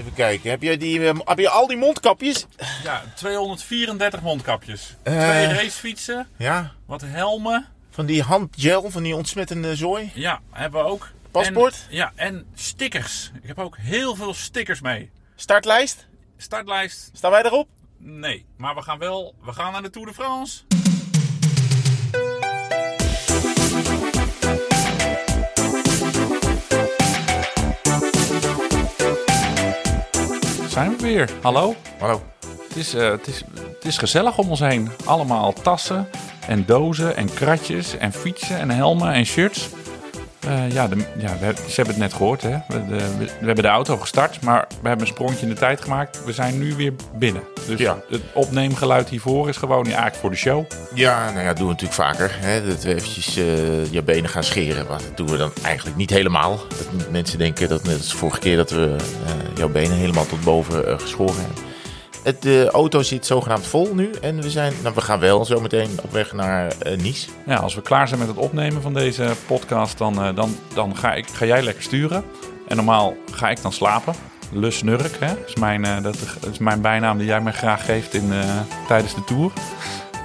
Even kijken. Heb je, die, eh, heb je al die mondkapjes? Ja, 234 mondkapjes. Eh. Twee racefietsen, Ja. wat helmen. Van die handgel, van die ontsmettende zooi. Ja, hebben we ook. Paspoort? En, ja, en stickers. Ik heb ook heel veel stickers mee. Startlijst. Startlijst? Staan wij erop? Nee, maar we gaan wel. We gaan naar de Tour de France. Zijn we weer? Hallo? Hallo. Het is, eh, het, is, het is gezellig om ons heen. Allemaal tassen en dozen en kratjes en fietsen en helmen en shirts. Eh, ja, de, ja we, ze hebben het net gehoord. Hè? We, de- we, we hebben de auto gestart, maar we hebben een sprongje in de tijd gemaakt. We zijn nu weer binnen. Dus Ja. het opneemgeluid hiervoor is gewoon ja, eigenlijk voor de show. Ja, nou ja, doen we natuurlijk vaker. Hè? Dat we eventjes eh, je benen gaan scheren. Maar dat doen we dan eigenlijk niet helemaal. Dat mensen denken dat net als de vorige keer dat we eh, jouw benen helemaal tot boven geschoren hebben. Het, de auto zit zogenaamd vol nu. En we, zijn, nou, we gaan wel zo meteen op weg naar eh, Nice. Ja, als we klaar zijn met het opnemen van deze podcast, dan, eh, dan, dan ga, ik, ga jij lekker sturen. En normaal ga ik dan slapen. Lus Nurk, hè? is mijn, eh, dat is mijn bijnaam die jij mij graag geeft in, eh, tijdens de tour.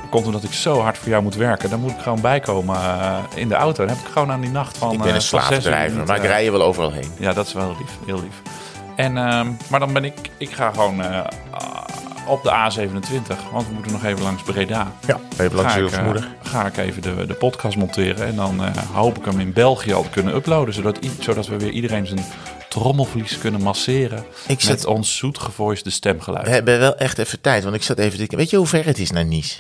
Komt omdat ik zo hard voor jou moet werken. Dan moet ik gewoon bijkomen eh, in de auto. Dan heb ik gewoon aan die nacht van. ik ben eh, een slaapdrijver, maar ik eh, rij je wel overal heen. Ja, dat is wel lief. Heel lief. En, ehm, maar dan ben ik, ik ga gewoon eh, op de A27, want we moeten nog even langs Breda. Ja, even langs Ga je ik, eh, ga ik even de, de podcast monteren en dan eh, hoop ik hem in België al te kunnen uploaden, zodat, zodat we weer iedereen zijn trommelvlies kunnen masseren Ik zat- met ons zoetgevoiste stemgeluid. We hebben wel echt even tijd, want ik zat even te denken. Weet je hoe ver het is naar Nice?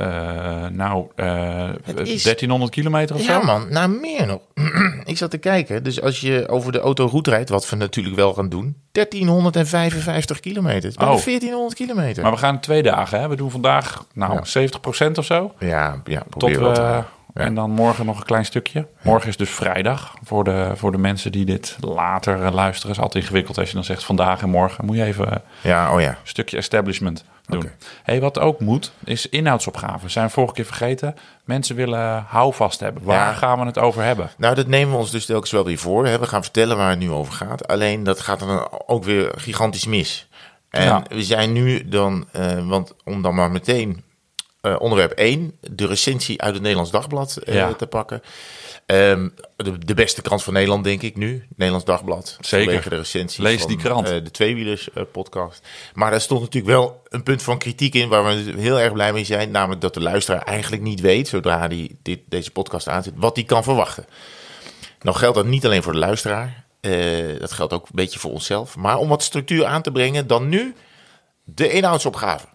Eh, nou, eh, is- 1300 kilometer of Ja zo? man, nou meer nog. ik zat te kijken. Dus als je over de autoroute rijdt, wat we natuurlijk wel gaan doen. 1355 kilometer. Oh. 1400 kilometer. Maar we gaan twee dagen, hè? We doen vandaag nou, Ja. 70% of zo. ja, ja, Tot probeer wel halen. Ja. En dan morgen nog een klein stukje. Morgen is dus vrijdag. Voor de, voor de mensen die dit later eh, luisteren. is altijd ingewikkeld als je dan zegt vandaag en morgen. Moet je even een Ja, oh ja. stukje establishment doen. Hey, wat ook moet, is inhoudsopgave. Zijn we vorige keer vergeten. Mensen willen houvast hebben. Waar Ja. gaan we het over hebben? Nou, dat nemen we ons dus telkens wel weer voor. Hè. We gaan vertellen waar het nu over gaat. Alleen dat gaat dan ook weer gigantisch mis. En Ja. we zijn nu dan, eh, want om dan maar meteen eh, onderwerp 1, de recensie uit het Nederlands Dagblad eh, Ja. te pakken. Ehm, de, de beste krant van Nederland, denk ik nu. Nederlands Dagblad. Zeker. De recensie Lees van, die krant. eh, de Tweewielers podcast. Maar daar stond natuurlijk wel een punt van kritiek in... waar we heel erg blij mee zijn. Namelijk dat de luisteraar eigenlijk niet weet... zodra hij dit, deze podcast aanzet, wat hij kan verwachten. Nou geldt dat niet alleen voor de luisteraar. dat geldt ook een beetje voor onszelf. Maar om wat structuur aan te brengen, dan nu de inhoudsopgave.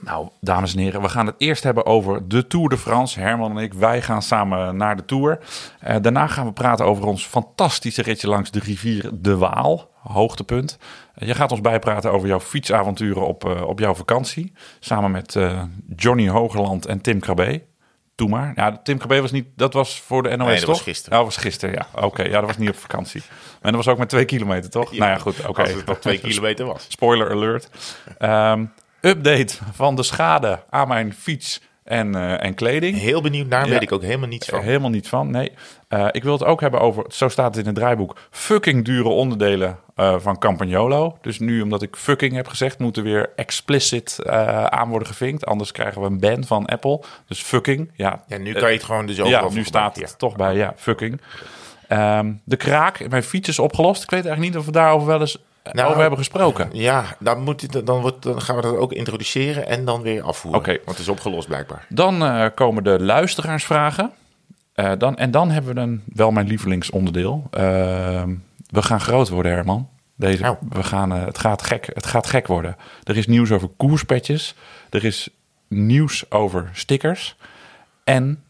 Nou, dames en heren, we gaan het eerst hebben over de Tour de France. Herman en ik, wij gaan samen naar de Tour. Eh, daarna gaan we praten over ons fantastische ritje langs de rivier De Waal. Hoogtepunt. Eh, je gaat ons bijpraten over jouw fietsavonturen op, eh, op jouw vakantie. Samen met Johnny Hogerland en Tim Krabbe. Doe maar. Ja, Tim Krabbe was niet... Dat was voor de NOS, Nee, dat toch? was gisteren. Ja, dat was gisteren, ja. Oké, ja, dat was niet op vakantie. Maar dat was ook met twee kilometer, toch? nou ja, goed. Oké. Als het nog twee kilometer was. Spoiler alert. Ehm, update van de schade aan mijn fiets en, eh, en kleding. Heel benieuwd naar, Ja. weet ik ook helemaal niets van. Helemaal niet van, nee. Eh, ik wil het ook hebben over, zo staat het in het draaiboek, fucking dure onderdelen eh, van Campagnolo. Dus nu, omdat ik fucking heb gezegd, moet er weer explicit aan worden gevinkt. Anders krijgen we een ban van Apple. Dus fucking, ja. Ja, nu kan je het gewoon dus Ja, overal nu staat het toch bij, ja, fucking. Ehm, de kraak in mijn fiets is opgelost. Ik weet eigenlijk niet of we daarover wel eens Nou, over hebben gesproken. Ja, dan, moet dan, wordt, dan gaan we dat ook introduceren en dan weer afvoeren. Oké. Want het is opgelost blijkbaar. Dan eh, komen de luisteraarsvragen. Eh, dan, en dan hebben we een, wel mijn lievelingsonderdeel. Ehm, we gaan groot worden, Herman. Deze, Nou. we gaan, eh, het, gaat gek, het gaat gek worden. Er is nieuws over koerspetjes. Er is nieuws over stickers. En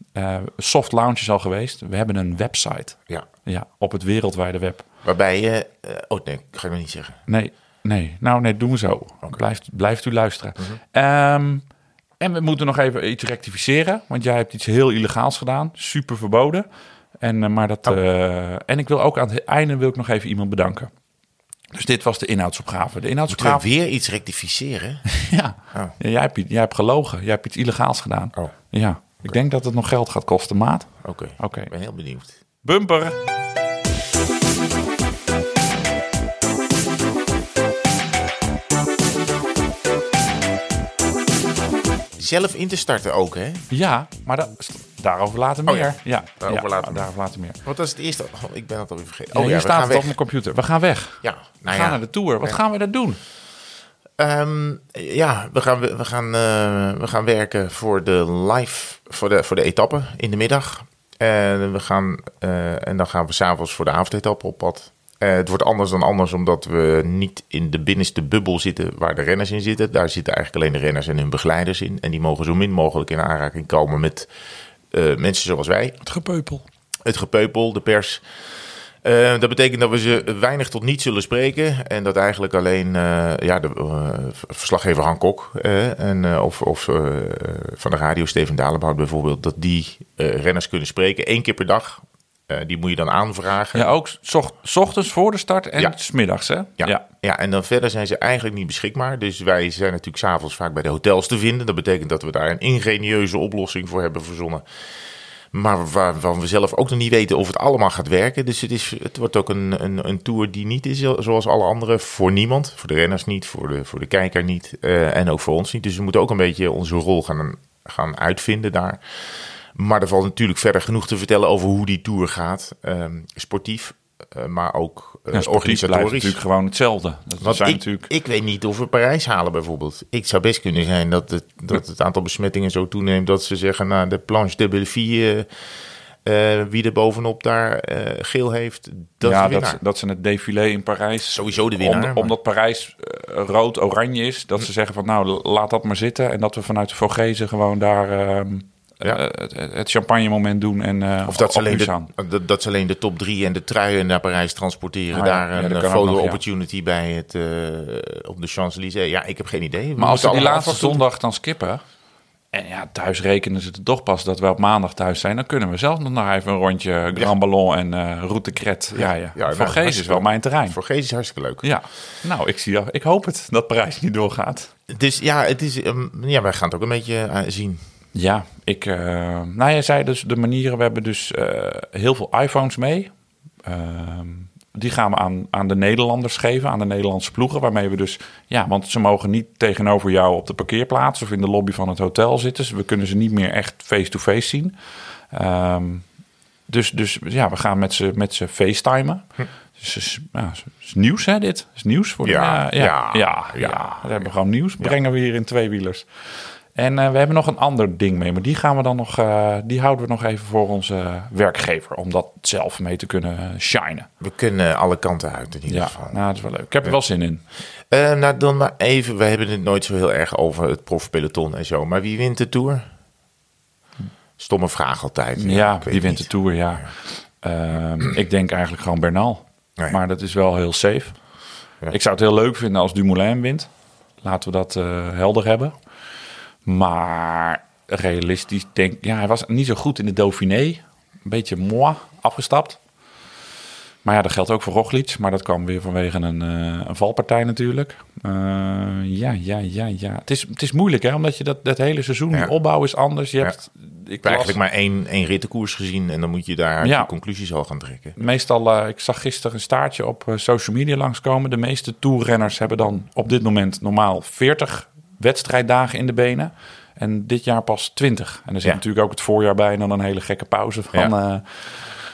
soft launch is al geweest. We hebben een website. Ja. Ja, op het wereldwijde web. Waarbij je... eh, oh nee, ik ga ik nog niet zeggen. Nee, nee. Nou, nee, doen we zo. Blijft, blijft u luisteren. Mhm. Ehm, en we moeten nog even iets rectificeren. Want jij hebt iets heel illegaals gedaan. Super verboden. En, eh, maar dat, Oh. eh, en ik wil ook aan het einde wil ik nog even iemand bedanken. Dus dit was de inhoudsopgave. De inhoudsopgave. weer iets rectificeren? Ja. Oh. Ja, jij, hebt, jij hebt gelogen. Jij hebt iets illegaals gedaan. Oh, Ja. Ik denk dat het nog geld gaat kosten, maat. oké. Oké. Ik ben heel benieuwd. Bumper. Zelf in te starten ook, hè? Ja, maar daarover later oh meer. Ja, daarover, ja, later daarover meer. Want dat is het eerste. Oh, ik ben het alweer vergeten. Oh, hier staat het op mijn computer. We gaan weg. Ja, we nou gaan naar de tour. Wat gaan we daar doen? Ehm, ja, we gaan, we, gaan, eh, we gaan werken voor de live, voor de, voor de etappe in de middag. En, we gaan, eh, en dan gaan we s'avonds voor de avondetappe op pad. Eh, het wordt anders dan anders omdat we niet in de binnenste bubbel zitten waar de renners in zitten. Daar zitten eigenlijk alleen de renners en hun begeleiders in. En die mogen zo min mogelijk in aanraking komen met eh, mensen zoals wij. Het gepeupel. Het gepeupel, de pers. Eh, dat betekent dat we ze weinig tot niet zullen spreken. En dat eigenlijk alleen eh, ja, de eh, verslaggever Han Kok en, of, of van de radio Steven Dalenboud bijvoorbeeld, dat die renners kunnen spreken. één keer per dag. Die moet je dan aanvragen. Ja, ook s ocht- s ochtends voor de start en Ja. smiddags, hè? Ja, ja. en dan verder zijn ze eigenlijk niet beschikbaar. Dus wij zijn natuurlijk s'avonds vaak bij de hotels te vinden. Dat betekent dat we daar een ingenieuze oplossing voor hebben verzonnen. Maar waarvan we zelf ook nog niet weten of het allemaal gaat werken. Dus het, is, het wordt ook een, een, een tour die niet is zoals alle andere. Voor niemand. Voor de renners niet, voor de, voor de kijker niet. eh, en ook voor ons niet. Dus we moeten ook een beetje onze rol gaan, gaan uitvinden daar. Maar er valt natuurlijk verder genoeg te vertellen over hoe die tour gaat. Ehm, sportief, eh, maar ook eh, Ja, blijft organisatorisch. natuurlijk gewoon hetzelfde. Dat Want zijn ik, natuurlijk... ik weet niet of we Parijs halen bijvoorbeeld. Ik zou best kunnen zijn dat het, dat het aantal besmettingen zo toeneemt... dat ze zeggen, nou, de planche de Belleville... eh, wie er bovenop daar eh, geel heeft, dat ja, is de dat, winnaar. dat ze het défilé in Parijs... Sowieso de winnaar, Om- maar- omdat Parijs eh, rood-oranje is. Dat ze zeggen van nou, laat dat maar zitten. En dat we vanuit de Vogezen gewoon daar... ehm, Ja. eh, het, het champagne moment doen en eh Of dat ze, alleen de, dat, dat ze alleen de top drie en de truien naar Parijs transporteren. Ah ja, daar ja, een eh, nog, ja. opportunity bij het, eh, op de Champs-Élysées. Ja, ik heb geen idee. We Maar als ze die laatste zondag dan skippen... En ja, thuis rekenen ze het toch pas dat we op maandag thuis zijn. Dan kunnen we zelf nog maar even een rondje Grand Ballon en eh route Cret. Ja, ja. Ja, nou, Voor Gees is wel mijn terrein. Voor Gees is hartstikke leuk. Ja, nou, ik, zie, ik hoop het dat Parijs niet doorgaat. Dus ja, het is, ehm, ja, wij gaan het ook een beetje eh, zien. Ja, ik. eh nou, jij zei dus de manieren. We hebben dus eh, heel veel iPhones mee. Ehm, die gaan we aan, aan de Nederlanders geven, aan de Nederlandse ploegen. Waarmee we dus. Ja, want ze mogen niet tegenover jou op de parkeerplaats of in de lobby van het hotel zitten. Dus we kunnen ze niet meer echt face-to-face zien. Ehm, dus, dus ja, we gaan met ze, met ze facetimen. Dus is, ja, is nieuws, hè, dit? Is nieuws voor de- Ja, ja, ja, ja, ja, ja. We hebben gewoon nieuws. Brengen we hier in tweewielers. En eh, we hebben nog een ander ding mee, maar die gaan we dan nog, eh, die houden we nog even voor onze werkgever, om dat zelf mee te kunnen shinen. We kunnen alle kanten uit in ieder Ja, geval. nou, dat is wel leuk. Ik heb er wel zin in. Eh, nou, dan maar even. We hebben het nooit zo heel erg over het profpeloton en zo. Maar wie wint de Tour? Stomme vraag altijd. Ja, wie wint de. Tour? Ja. Ehm, ik denk eigenlijk gewoon Bernal. Nee. Maar dat is wel heel safe. Ja. Ik zou het heel leuk vinden als Dumoulin wint. Laten we dat eh, helder hebben. Maar realistisch denk ja, hij was niet zo goed in de Dauphiné. Een beetje moi, afgestapt. Maar ja, dat geldt ook voor Roglic. Maar dat kwam weer vanwege een, eh, een valpartij natuurlijk. Eh, ja, ja, ja, ja. Het is, het is moeilijk, hè? Omdat je dat, dat hele seizoen, Ja. opbouw is anders. Je Ja. hebt, ik heb eigenlijk maar één, één rittenkoers gezien. En dan moet je daar Ja. conclusies al gaan trekken. Meestal, eh, ik zag gisteren een staartje op social media langskomen. De meeste toerrenners hebben dan op dit moment normaal 40 wedstrijddagen in de benen. En dit jaar pas 20. En er zit Ja. natuurlijk ook het voorjaar bij en dan een hele gekke pauze van, Ja.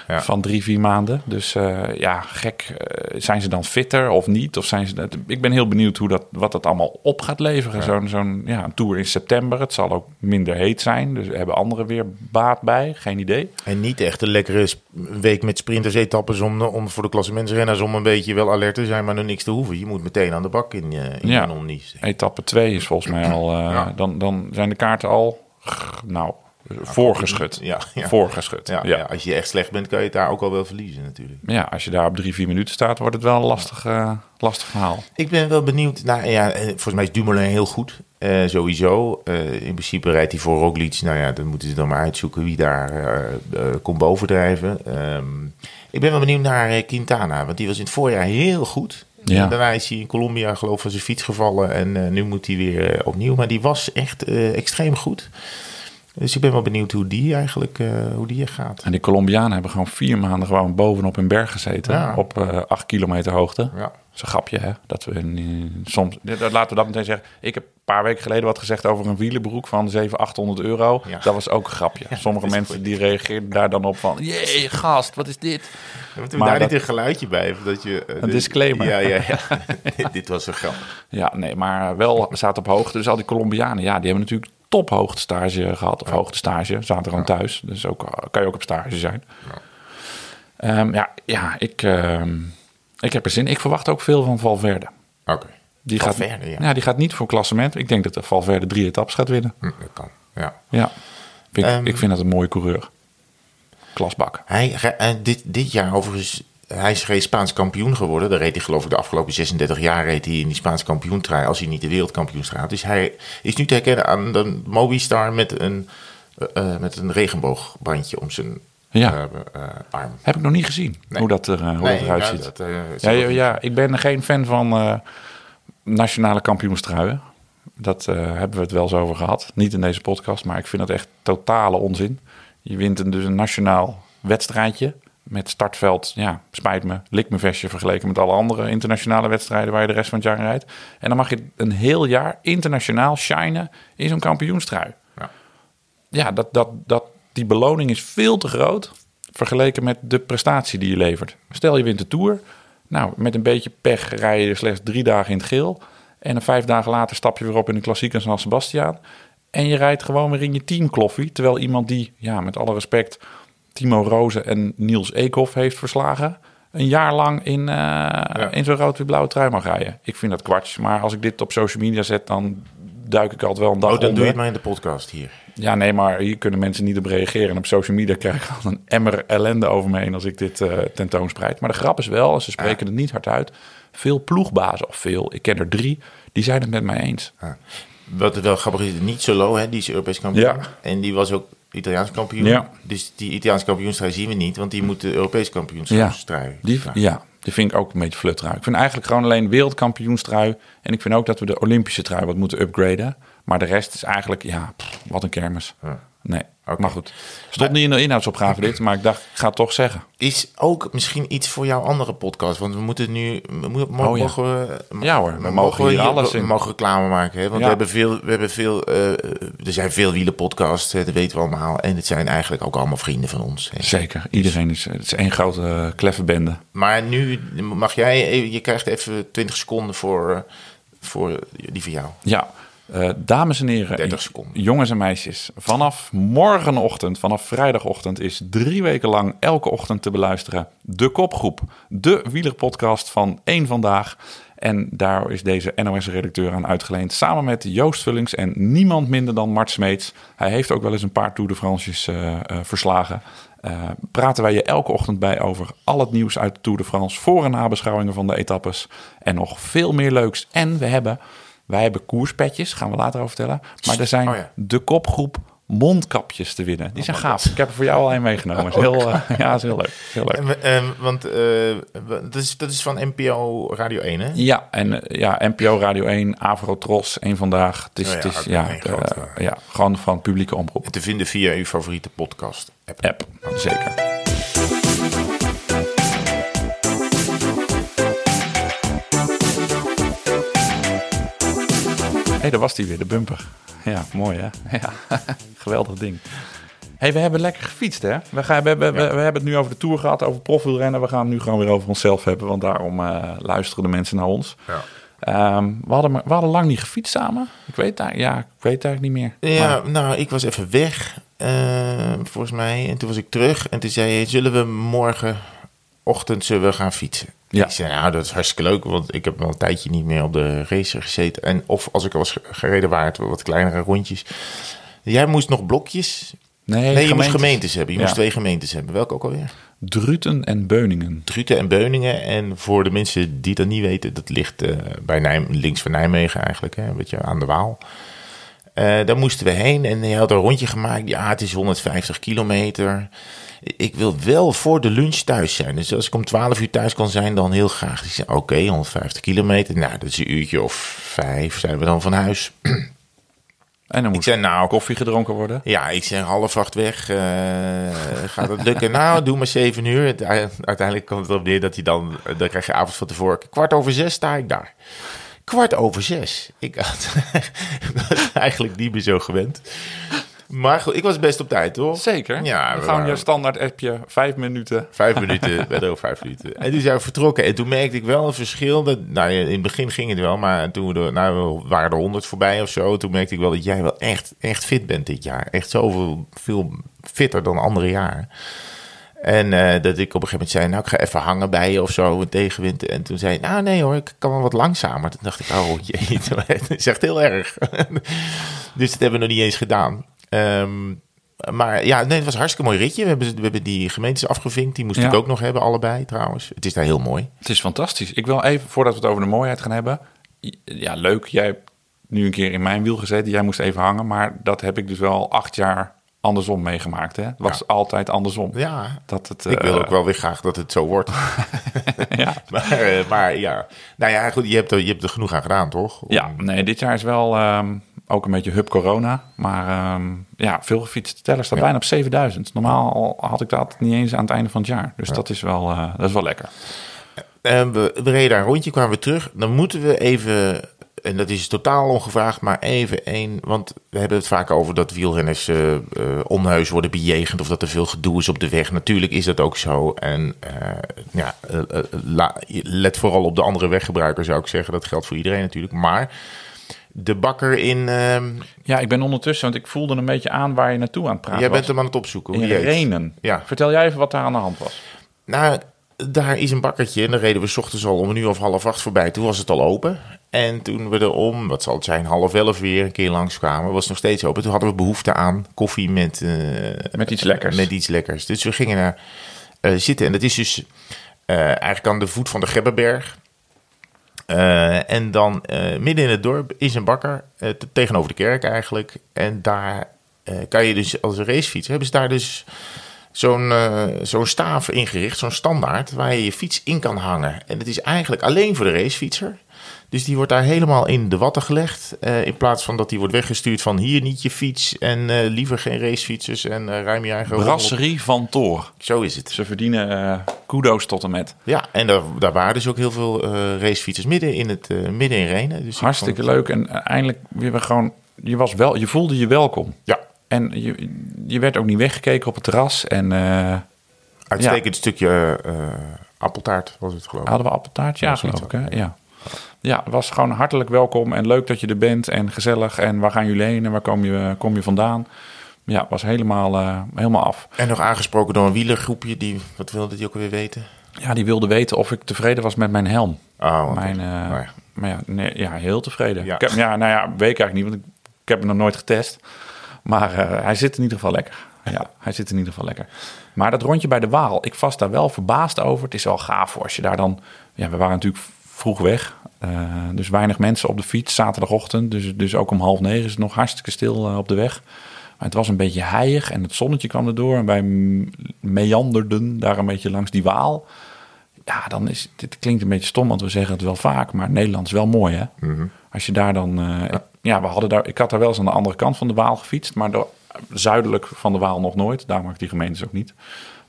Eh, Ja. van drie, vier maanden. Dus eh, ja, gek. eh, zijn ze dan fitter of niet? Of zijn ze, ik ben heel benieuwd hoe dat, wat dat allemaal op gaat leveren. Zo'n zo'n ja, een tour in september. Het zal ook minder heet zijn. Dus hebben anderen weer baat bij. Geen idee. En niet echt een lekkere week met sprinters etappes om, om voor de klassementsrenners om een beetje wel alert te zijn, maar nog niks te hoeven. Je moet meteen aan de bak in, eh in Ja. Etappe 2 is volgens mij al. eh, Ja. dan, dan zijn de kaarten al. Nou, voorgeschud. Ja, ja. Voorgeschud. Ja, Ja, als je echt slecht bent, kan je het daar ook al wel verliezen natuurlijk. Ja, als je daar op drie, vier minuten staat, wordt het wel een lastig, eh, lastig verhaal. Ik ben wel benieuwd. Nou ja, eh, volgens mij is Dumoulin heel goed. eh, sowieso. In principe rijdt hij voor Roglic. Nou ja, dan moeten ze dan maar uitzoeken wie daar komt bovendrijven. Ehm, ik ben wel benieuwd naar Quintana. Want die was in het voorjaar heel goed. Ja. Daarna is hij in Colombia geloof ik van zijn fiets gevallen. En nu moet hij weer opnieuw. Maar die was echt extreem goed. Dus ik ben wel benieuwd hoe die eigenlijk uh, hoe die gaat. En die Colombianen hebben gewoon vier maanden gewoon bovenop een berg gezeten. Ja. Op uh, acht kilometer hoogte. Ja. Dat is een grapje, hè? Dat we soms... Laten we dat meteen zeggen. Ik heb een paar weken geleden wat gezegd over een wielenbroek van 700, 800 euro. Ja. Dat was ook een grapje. Ja, Sommige dat mensen goed. die reageerden daar dan op van... Jee, gast, wat is dit? Maar daar dat- niet een geluidje bij? Of dat je, uh, Een disclaimer. Ja, ja, ja. dit, dit was een grap. Ja, nee, maar wel zaten op hoogte. Dus al die Colombianen, ja, die hebben natuurlijk top hoogtestage gehad. Of hoogtestage, zaten gewoon thuis. Dus ook, eh, kan je ook op stage zijn. Ehm, ja, ja ik, ehm, ik heb er zin. Ik verwacht ook veel van Valverde. Oké. Die Valverde, gaat, ja. die gaat niet voor klassement. Ik denk dat de Valverde drie etappes gaat winnen. Hm, dat kan. Ja. Ja, ik, Ehm. ik vind dat een mooie coureur. Klasbak. Hij, eh, dit, dit jaar overigens, hij is geen Spaans kampioen geworden. Daar reed hij geloof ik de afgelopen 36 jaar reed hij in die Spaans kampioentrui. Als hij niet de wereldkampioenstrui had. Dus hij is nu te herkennen aan de Mobistar met een, eh, met een regenboogbandje om zijn Ja. eh, arm. Heb ik nog niet gezien Nee. hoe dat, er, hoe dat eruit ja, ziet. dat, Ja, ik ben geen fan van nationale kampioenstruien. Dat hebben we het wel eens over gehad. Niet in deze podcast, maar ik vind dat echt totale onzin. Je wint een, dus een nationaal wedstrijdje met startveld, ja, spijt me, lik me vestje vergeleken met alle andere internationale wedstrijden waar je de rest van het jaar rijdt. En dan mag je een heel jaar internationaal shinen in zo'n kampioenstrui. Ja. Ja, dat, dat, dat, die beloning is veel te groot vergeleken met de prestatie die je levert. Stel je wint de Tour. Nou, met een beetje pech rij je slechts drie dagen in het geel. En dan vijf dagen later stap je weer op in de klassieker San Sebastian. En je rijdt gewoon weer in je teamkloffie. Terwijl iemand die, ja, met alle respect, Timo Rozen en Niels Eekhoff heeft verslagen... een jaar lang in, eh, in zo'n rood-wit-blauwe trui mag rijden. Ik vind dat kwartjes. Maar als ik dit op social media zet, dan duik ik altijd wel een dag Oh, dan doe je het maar in de podcast hier. Ja, nee, maar hier kunnen mensen niet op reageren. En op social media krijg ik al een emmer ellende over me heen als ik dit eh tentoonspreid. Maar de grap is wel, en ze spreken het niet hard uit, veel ploegbazen, of veel, ik ken er drie, die zijn het met mij eens. Wat wel grappig is, niet Solo, hè, die is Europees kampioen. Ja. En die was ook Italiaans kampioen. Ja. Dus die Italiaanse kampioenstrui zien we niet, want die moet de Europees kampioenstrui. Die, ja, die vind ik ook een beetje fluttrui. Ik vind eigenlijk gewoon alleen wereldkampioenstrui. En ik vind ook dat we de Olympische trui wat moeten upgraden. Maar de rest is eigenlijk, ja, pff, wat een kermis. Ja. Nee, Maar goed. Stond niet in de inhoudsopgave dit, maar ik dacht, ik ga het toch zeggen. Is ook misschien iets voor jouw andere podcast, want we moeten nu, we Oh ja. mogen we, Ja hoor, we mogen hier alles we in. mogen reclame maken, hè? want Ja. we hebben veel, we hebben veel, eh, er zijn veel wielenpodcasts, dat weten we allemaal, en het zijn eigenlijk ook allemaal vrienden van ons. Hè. Zeker, iedereen is, het is één grote uh, kleffe bende. Maar nu mag jij, even- je krijgt even 20 seconden voor, eh, voor die van jou. Ja, eh, dames en heren, 30 seconden. jongens en meisjes. Vanaf morgenochtend, vanaf vrijdagochtend, is drie weken lang elke ochtend te beluisteren de Kopgroep. De wielerpodcast van één Vandaag. En daar is deze NOS-redacteur aan uitgeleend. Samen met Joost Vullings en niemand minder dan Mart Smeets. Hij heeft ook wel eens een paar Tour de France's eh, eh, verslagen. Praten wij je elke ochtend bij over al het nieuws uit de Tour de France. Voor- en nabeschouwingen van de etappes. En nog veel meer leuks. En we hebben, wij hebben koerspetjes, gaan we later over vertellen. Maar er zijn Oh ja. de kopgroep mondkapjes te winnen. Die zijn gaaf. Ik heb er voor jou al een meegenomen. Is heel, eh, ja, is heel leuk. Heel leuk. En ehm, want eh, dat, is, dat is van NPO Radio 1, hè? Ja, en eh, ja, NPO Radio 1, Avro Tros, één vandaag. Het is, Oh ja, het is ja, ja, gewoon van publieke omroep. En te vinden via uw favoriete podcast app. App, zeker. Hey, daar was die weer, de bumper. Ja, mooi hè? Ja, geweldig ding. hey, we hebben lekker gefietst hè? We, gaan, we, hebben, we, we hebben het nu over de Tour gehad, over profielrennen. We gaan het nu gewoon weer over onszelf hebben, want daarom eh, luisteren de mensen naar ons. Ja. Ehm, we, hadden, we hadden lang niet gefietst samen. Ik weet ja, ik weet eigenlijk niet meer. Ja, Maar- nou, ik was even weg, eh, volgens mij. En toen was ik terug. En toen zei je, zullen we morgenochtend zullen we gaan fietsen? Ja. Ik zei, nou, dat is hartstikke leuk, want ik heb al een tijdje niet meer op de racer gezeten. En of als ik al was ge- gereden, waren het wel wat kleinere rondjes. Jij moest nog blokjes. nee, Nee, je moest gemeentes. hebben. Je Ja. moest twee gemeentes hebben. Welke ook alweer? Druten en Beuningen. Druten en Beuningen. En voor de mensen die dat niet weten, dat ligt eh, bij Nijm, links van Nijmegen eigenlijk, hè, een beetje aan de Waal. Eh, daar moesten we heen en hij had een rondje gemaakt. Ja, het is 150 kilometer. Ik wil wel voor de lunch thuis zijn. Dus als ik om 12 uur thuis kan zijn, dan heel graag. Ik zei, oké, 150 kilometer. Nou, dat is een uurtje of vijf zijn we dan van huis. En dan Ik moet zei, nou, koffie gedronken worden. Ja, ik zeg half acht weg. eh, gaat het lukken? nou, doe maar zeven uur. Het- Uiteindelijk komt het erop neer dat hij dan... Dan krijg je avond van tevoren. Kwart over zes sta ik daar. Kwart over zes. Ik had ik was eigenlijk niet meer zo gewend. Maar goed, ik was best op tijd, toch? Zeker. Ja, we gaan je standaard appje, vijf minuten. Vijf minuten, werd ook vijf minuten. En toen zijn we vertrokken. En toen merkte ik wel een verschil. Dat, nou, ja, in het begin ging het wel, maar toen we, er, nou, we waren er honderd voorbij of zo. Toen merkte ik wel dat jij wel echt, echt fit bent dit jaar. Echt zoveel veel fitter dan andere jaren. En eh, dat ik op een gegeven moment zei, nou, ik ga even hangen bij je of zo, een tegenwind. En toen zei hij, nou nee hoor, ik kan wel wat langzamer. Toen dacht ik, oh jee, het is echt heel erg. dus dat hebben we nog niet eens gedaan. Ehm, maar ja, nee, het was een hartstikke mooi ritje. We hebben, we hebben die gemeentes afgevinkt. Die moest Ja. ik ook nog hebben, allebei trouwens. Het is daar heel mooi. Het is fantastisch. Ik wil even, voordat we het over de mooiheid gaan hebben. Ja, leuk. Jij hebt nu een keer in mijn wiel gezeten. Jij moest even hangen. Maar dat heb ik dus wel acht jaar andersom meegemaakt. Hè? Het was altijd andersom. Ja, Dat het, ik wil eh, ook wel weer graag dat het zo wordt. ja. maar, eh, maar ja, nou ja, goed, je hebt, er, je hebt er genoeg aan gedaan, toch? Om- ja, nee, dit jaar is wel ehm, ook een beetje hub corona. Maar ehm, ja, veel gefietste tellen staat Ja. bijna op 7000. Normaal had ik dat niet eens aan het einde van het jaar. Dus dat, is wel, eh, dat is wel lekker. En we, we reden daar een rondje, kwamen we terug. Dan moeten we even, en dat is totaal ongevraagd, maar even één. Want we hebben het vaak over dat wielrenners eh eh, onheus worden bejegend. Of dat er veel gedoe is op de weg. Natuurlijk is dat ook zo. En eh, ja, eh, eh, la- let vooral op de andere weggebruiker, zou ik zeggen. Dat geldt voor iedereen natuurlijk. Maar de bakker in. ehm, Ja, ik ben ondertussen, want ik voelde een beetje aan waar je naartoe aan het praten jij was. bent hem aan het opzoeken. Hoe in die. Renen. Ja. Vertel jij even wat daar aan de hand was. Nou, daar is een bakkertje. En dan reden we 's ochtends al om een uur of half acht voorbij. Toen was het al open. En toen we er om, wat zal het zijn, half elf weer een keer langskwamen, was het nog steeds open. Toen hadden we behoefte aan koffie met, eh, Met iets lekkers. Met iets lekkers. Dus we gingen daar eh, zitten. En dat is dus eh, eigenlijk aan de voet van de Gebbenberg. Eh, en dan eh, midden in het dorp is een bakker, eh, te- tegenover de kerk eigenlijk. En daar kan je dus als een racefiets, hebben ze daar dus zo'n zo'n staaf ingericht, zo'n standaard, waar je je fiets in kan hangen. En het is eigenlijk alleen voor de racefietser. Dus die wordt daar helemaal in de watten gelegd. eh, in plaats van dat die wordt weggestuurd van hier niet je fiets en eh, liever geen racefietsers en eh, ruim je eigen. Brasserie van Toor. Zo is het. Ze verdienen kudo's tot en met. Ja, en daar, daar waren dus ook heel veel racefietsers midden in, het, midden in Renen. Dus ik Hartstikke vond leuk. En eindelijk weer we gewoon, je, was wel, je voelde je welkom. Ja, En je, je werd ook niet weggekeken op het terras. En uitstekend stukje appeltaart was het geloof ik. hadden we appeltaartje? Ja, geloof ik. Hè? Ja. Ja, was gewoon hartelijk welkom. En leuk dat je er bent. En gezellig. En waar gaan jullie heen? En waar kom je, kom je vandaan? Ja, was helemaal, eh, helemaal af. En nog aangesproken door een wielergroepje. Die, wat wilde die ook alweer weten? Ja, die wilde weten of ik tevreden was met mijn helm. Oh, Mijn, eh, nou ja. Maar ja, nee, ja, heel tevreden. Ja. Ik heb, ja, nou ja, weet ik eigenlijk niet, want ik, ik heb hem nog nooit getest. Maar eh, hij zit in ieder geval lekker. Ja, hij zit in ieder geval lekker. Maar dat rondje bij de Waal, ik was daar wel verbaasd over. Het is wel gaaf voor als je daar dan... Ja, we waren natuurlijk vroeg weg. Eh, dus weinig mensen op de fiets, zaterdagochtend. Dus, dus ook om half negen is het nog hartstikke stil eh, op de weg. Maar het was een beetje heilig en het zonnetje kwam erdoor. En wij meanderden daar een beetje langs die Waal. Ja, dan is dit klinkt een beetje stom, want we zeggen het wel vaak, maar Nederland is wel mooi, hè? Als je daar dan, eh, ja. we hadden daar, ik had daar wel eens aan de andere kant van de Waal gefietst, maar door, zuidelijk van de Waal nog nooit. Daar ik die gemeentes ook niet.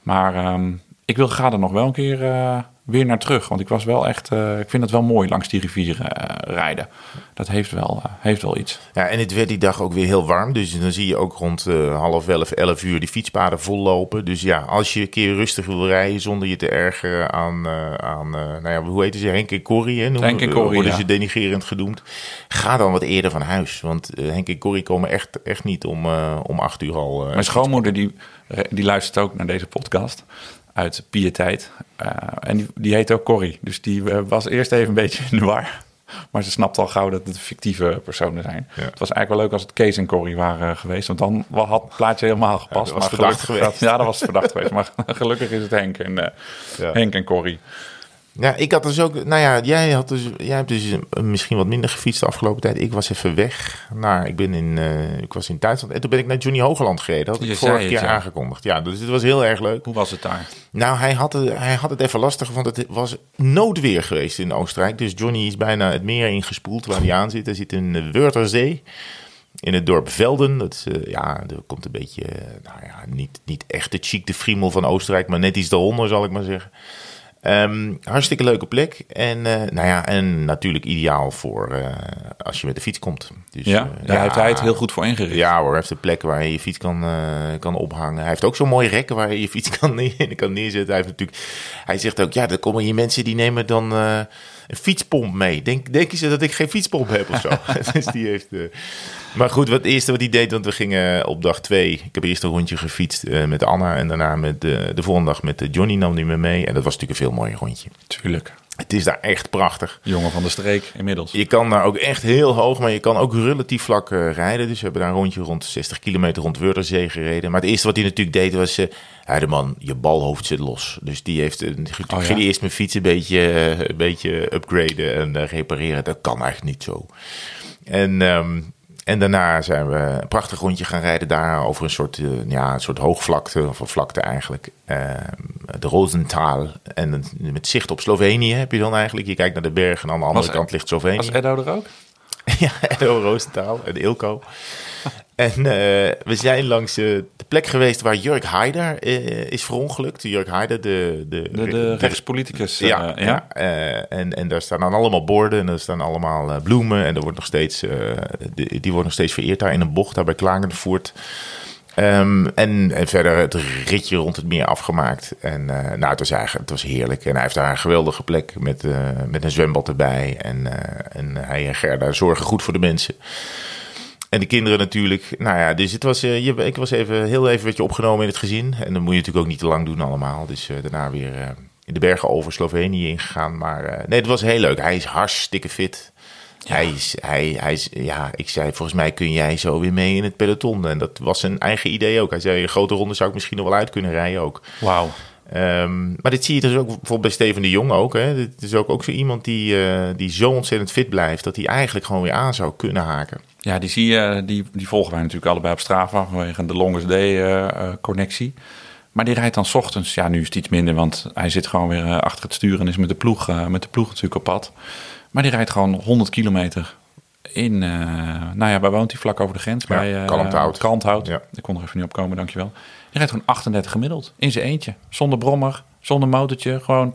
Maar ehm, ik wil ga er nog wel een keer eh, weer naar terug, want ik was wel echt, eh, ik vind het wel mooi langs die rivieren eh, rijden. Dat heeft wel, heeft wel iets. Ja, en het werd die dag ook weer heel warm. Dus dan zie je ook rond half elf, elf uur die fietspaden vollopen. Dus ja, als je een keer rustig wil rijden zonder je te ergeren aan, aan nou ja, hoe heet ze? Henk en Corrie, hè? Henk en Corrie, Worden ja. ze denigrerend genoemd. Ga dan wat eerder van huis. Want Henk en Corrie komen echt, echt niet om, om acht uur al. Mijn schoonmoeder die, die luistert ook naar deze podcast uit Pietijd. Eh, en die, die heet ook Corrie. Dus die eh, was eerst even een beetje in de war. Maar ze snapt al gauw dat het fictieve personen zijn. Ja. Het was eigenlijk wel leuk als het Kees en Corrie waren geweest. Want dan had het plaatje helemaal gepast. dat was maar gelukkig- geweest. Ja, dat was verdacht geweest. Maar gelukkig is het Henk en, eh, Ja. Henk en Corrie. Ja, ik had dus ook. Nou ja, jij, had dus, jij hebt dus misschien wat minder gefietst de afgelopen tijd. Ik was even weg. Naar, ik, ben in, eh, ik was in Duitsland. En toen ben ik naar Johnny Hogeland gereden. Dat had Je ik vorige zei het, keer ja. aangekondigd. Ja, dus het was heel erg leuk. Hoe was het daar? Nou, hij had, het, hij had het even lastig, want het was noodweer geweest in Oostenrijk. Dus Johnny is bijna het meer ingespoeld waar hij aan zit. Hij zit in de Wörthersee. in het dorp Velden. Dat eh, ja, er komt een beetje, eh, nou ja, niet, niet echt de chic de friemel van Oostenrijk, maar net iets daaronder, zal ik maar zeggen. Ehm, hartstikke leuke plek. En, eh, nou ja, en natuurlijk ideaal voor eh, als je met de fiets komt. Dus, Ja, eh, daar heeft hij het heel goed voor ingericht. Ja hoor, hij heeft een plek waar je je fiets kan, kan ophangen. Hij heeft ook zo'n mooi rek waar je je fiets kan, neer, kan neerzetten. Hij, heeft natuurlijk, hij zegt ook, ja, er komen hier mensen die nemen dan een fietspomp mee. Denk, denken ze dat ik geen fietspomp heb of zo? dus die heeft... eh, Maar goed, wat het eerste wat hij deed, want we gingen op dag twee... Ik heb eerst een rondje gefietst eh, met Anna en daarna met de, de volgende dag met eh, Johnny nam hij me mee. En dat was natuurlijk een veel mooier rondje. Tuurlijk. Het is daar echt prachtig. Jongen van de streek inmiddels. Je kan daar ook echt heel hoog, maar je kan ook relatief vlak eh, rijden. Dus we hebben daar een rondje rond 60 kilometer rond Wörthersee gereden. Maar het eerste wat hij natuurlijk deed was... eh ja, de man, je balhoofd zit los. Dus die heeft... een Oh, ja? ging hij eerst mijn fiets een beetje, eh, een beetje upgraden en eh, repareren. Dat kan eigenlijk niet zo. En, ehm, en daarna zijn we een prachtig rondje gaan rijden daar... over een soort, eh, ja, een soort hoogvlakte, of een vlakte eigenlijk. Ehm, de Rosenthal. En met zicht op Slovenië heb je dan eigenlijk. Je kijkt naar de bergen en aan de andere Was- kant ligt Slovenië. Was Edo er ook? Ja, Edo Roosentaal en Ilko. En eh, we zijn langs eh, de plek geweest waar Jurk Haider eh, is verongelukt. Jurk Haider, de... De, De, de rechtspoliticus. ja, en, en daar staan dan allemaal borden en er staan allemaal bloemen. En er wordt nog steeds, die, wordt nog steeds vereerd daar in een bocht, daar bij Klagenvoort. Ehm en, en verder het ritje rond het meer afgemaakt. En nou, het was eigenlijk het was heerlijk. En hij heeft daar een geweldige plek met, met een zwembad erbij. En, en hij en Gerda zorgen goed voor de mensen. En de kinderen natuurlijk. Nou ja, dus het was, eh, je, ik was even, heel even werd je opgenomen in het gezin. En dan moet je natuurlijk ook niet te lang doen allemaal. Dus eh, daarna weer eh, in de bergen over Slovenië ingegaan. Maar nee, het was heel leuk. Hij is hartstikke fit. Hij is, hij, hij is, ja, ik zei, volgens mij kun jij zo weer mee in het peloton. En dat was zijn eigen idee ook. Hij zei, een grote ronde zou ik misschien nog wel uit kunnen rijden ook. Wauw. Ehm, maar dit zie je dus ook bijvoorbeeld bij Steven de Jong ook. Hè. Dit is ook, ook zo iemand die, eh, die zo ontzettend fit blijft... dat hij eigenlijk gewoon weer aan zou kunnen haken. Ja, die, zie je, die, die volgen wij natuurlijk allebei op Strava vanwege de Longest Day-connectie. maar die rijdt dan 's ochtends, ja, nu is het iets minder, want hij zit gewoon weer eh, achter het stuur en is met de ploeg, eh, met de ploeg natuurlijk op pad. Maar die rijdt gewoon 100 kilometer in, eh, nou ja, waar woont hij? Vlak over de grens. Ja, bij eh, Kalmthout. Kalmthout. Ja. Ik kon er even niet op komen, dankjewel. Rijdt gewoon 38 gemiddeld, in zijn eentje. Zonder brommer, zonder motortje, gewoon...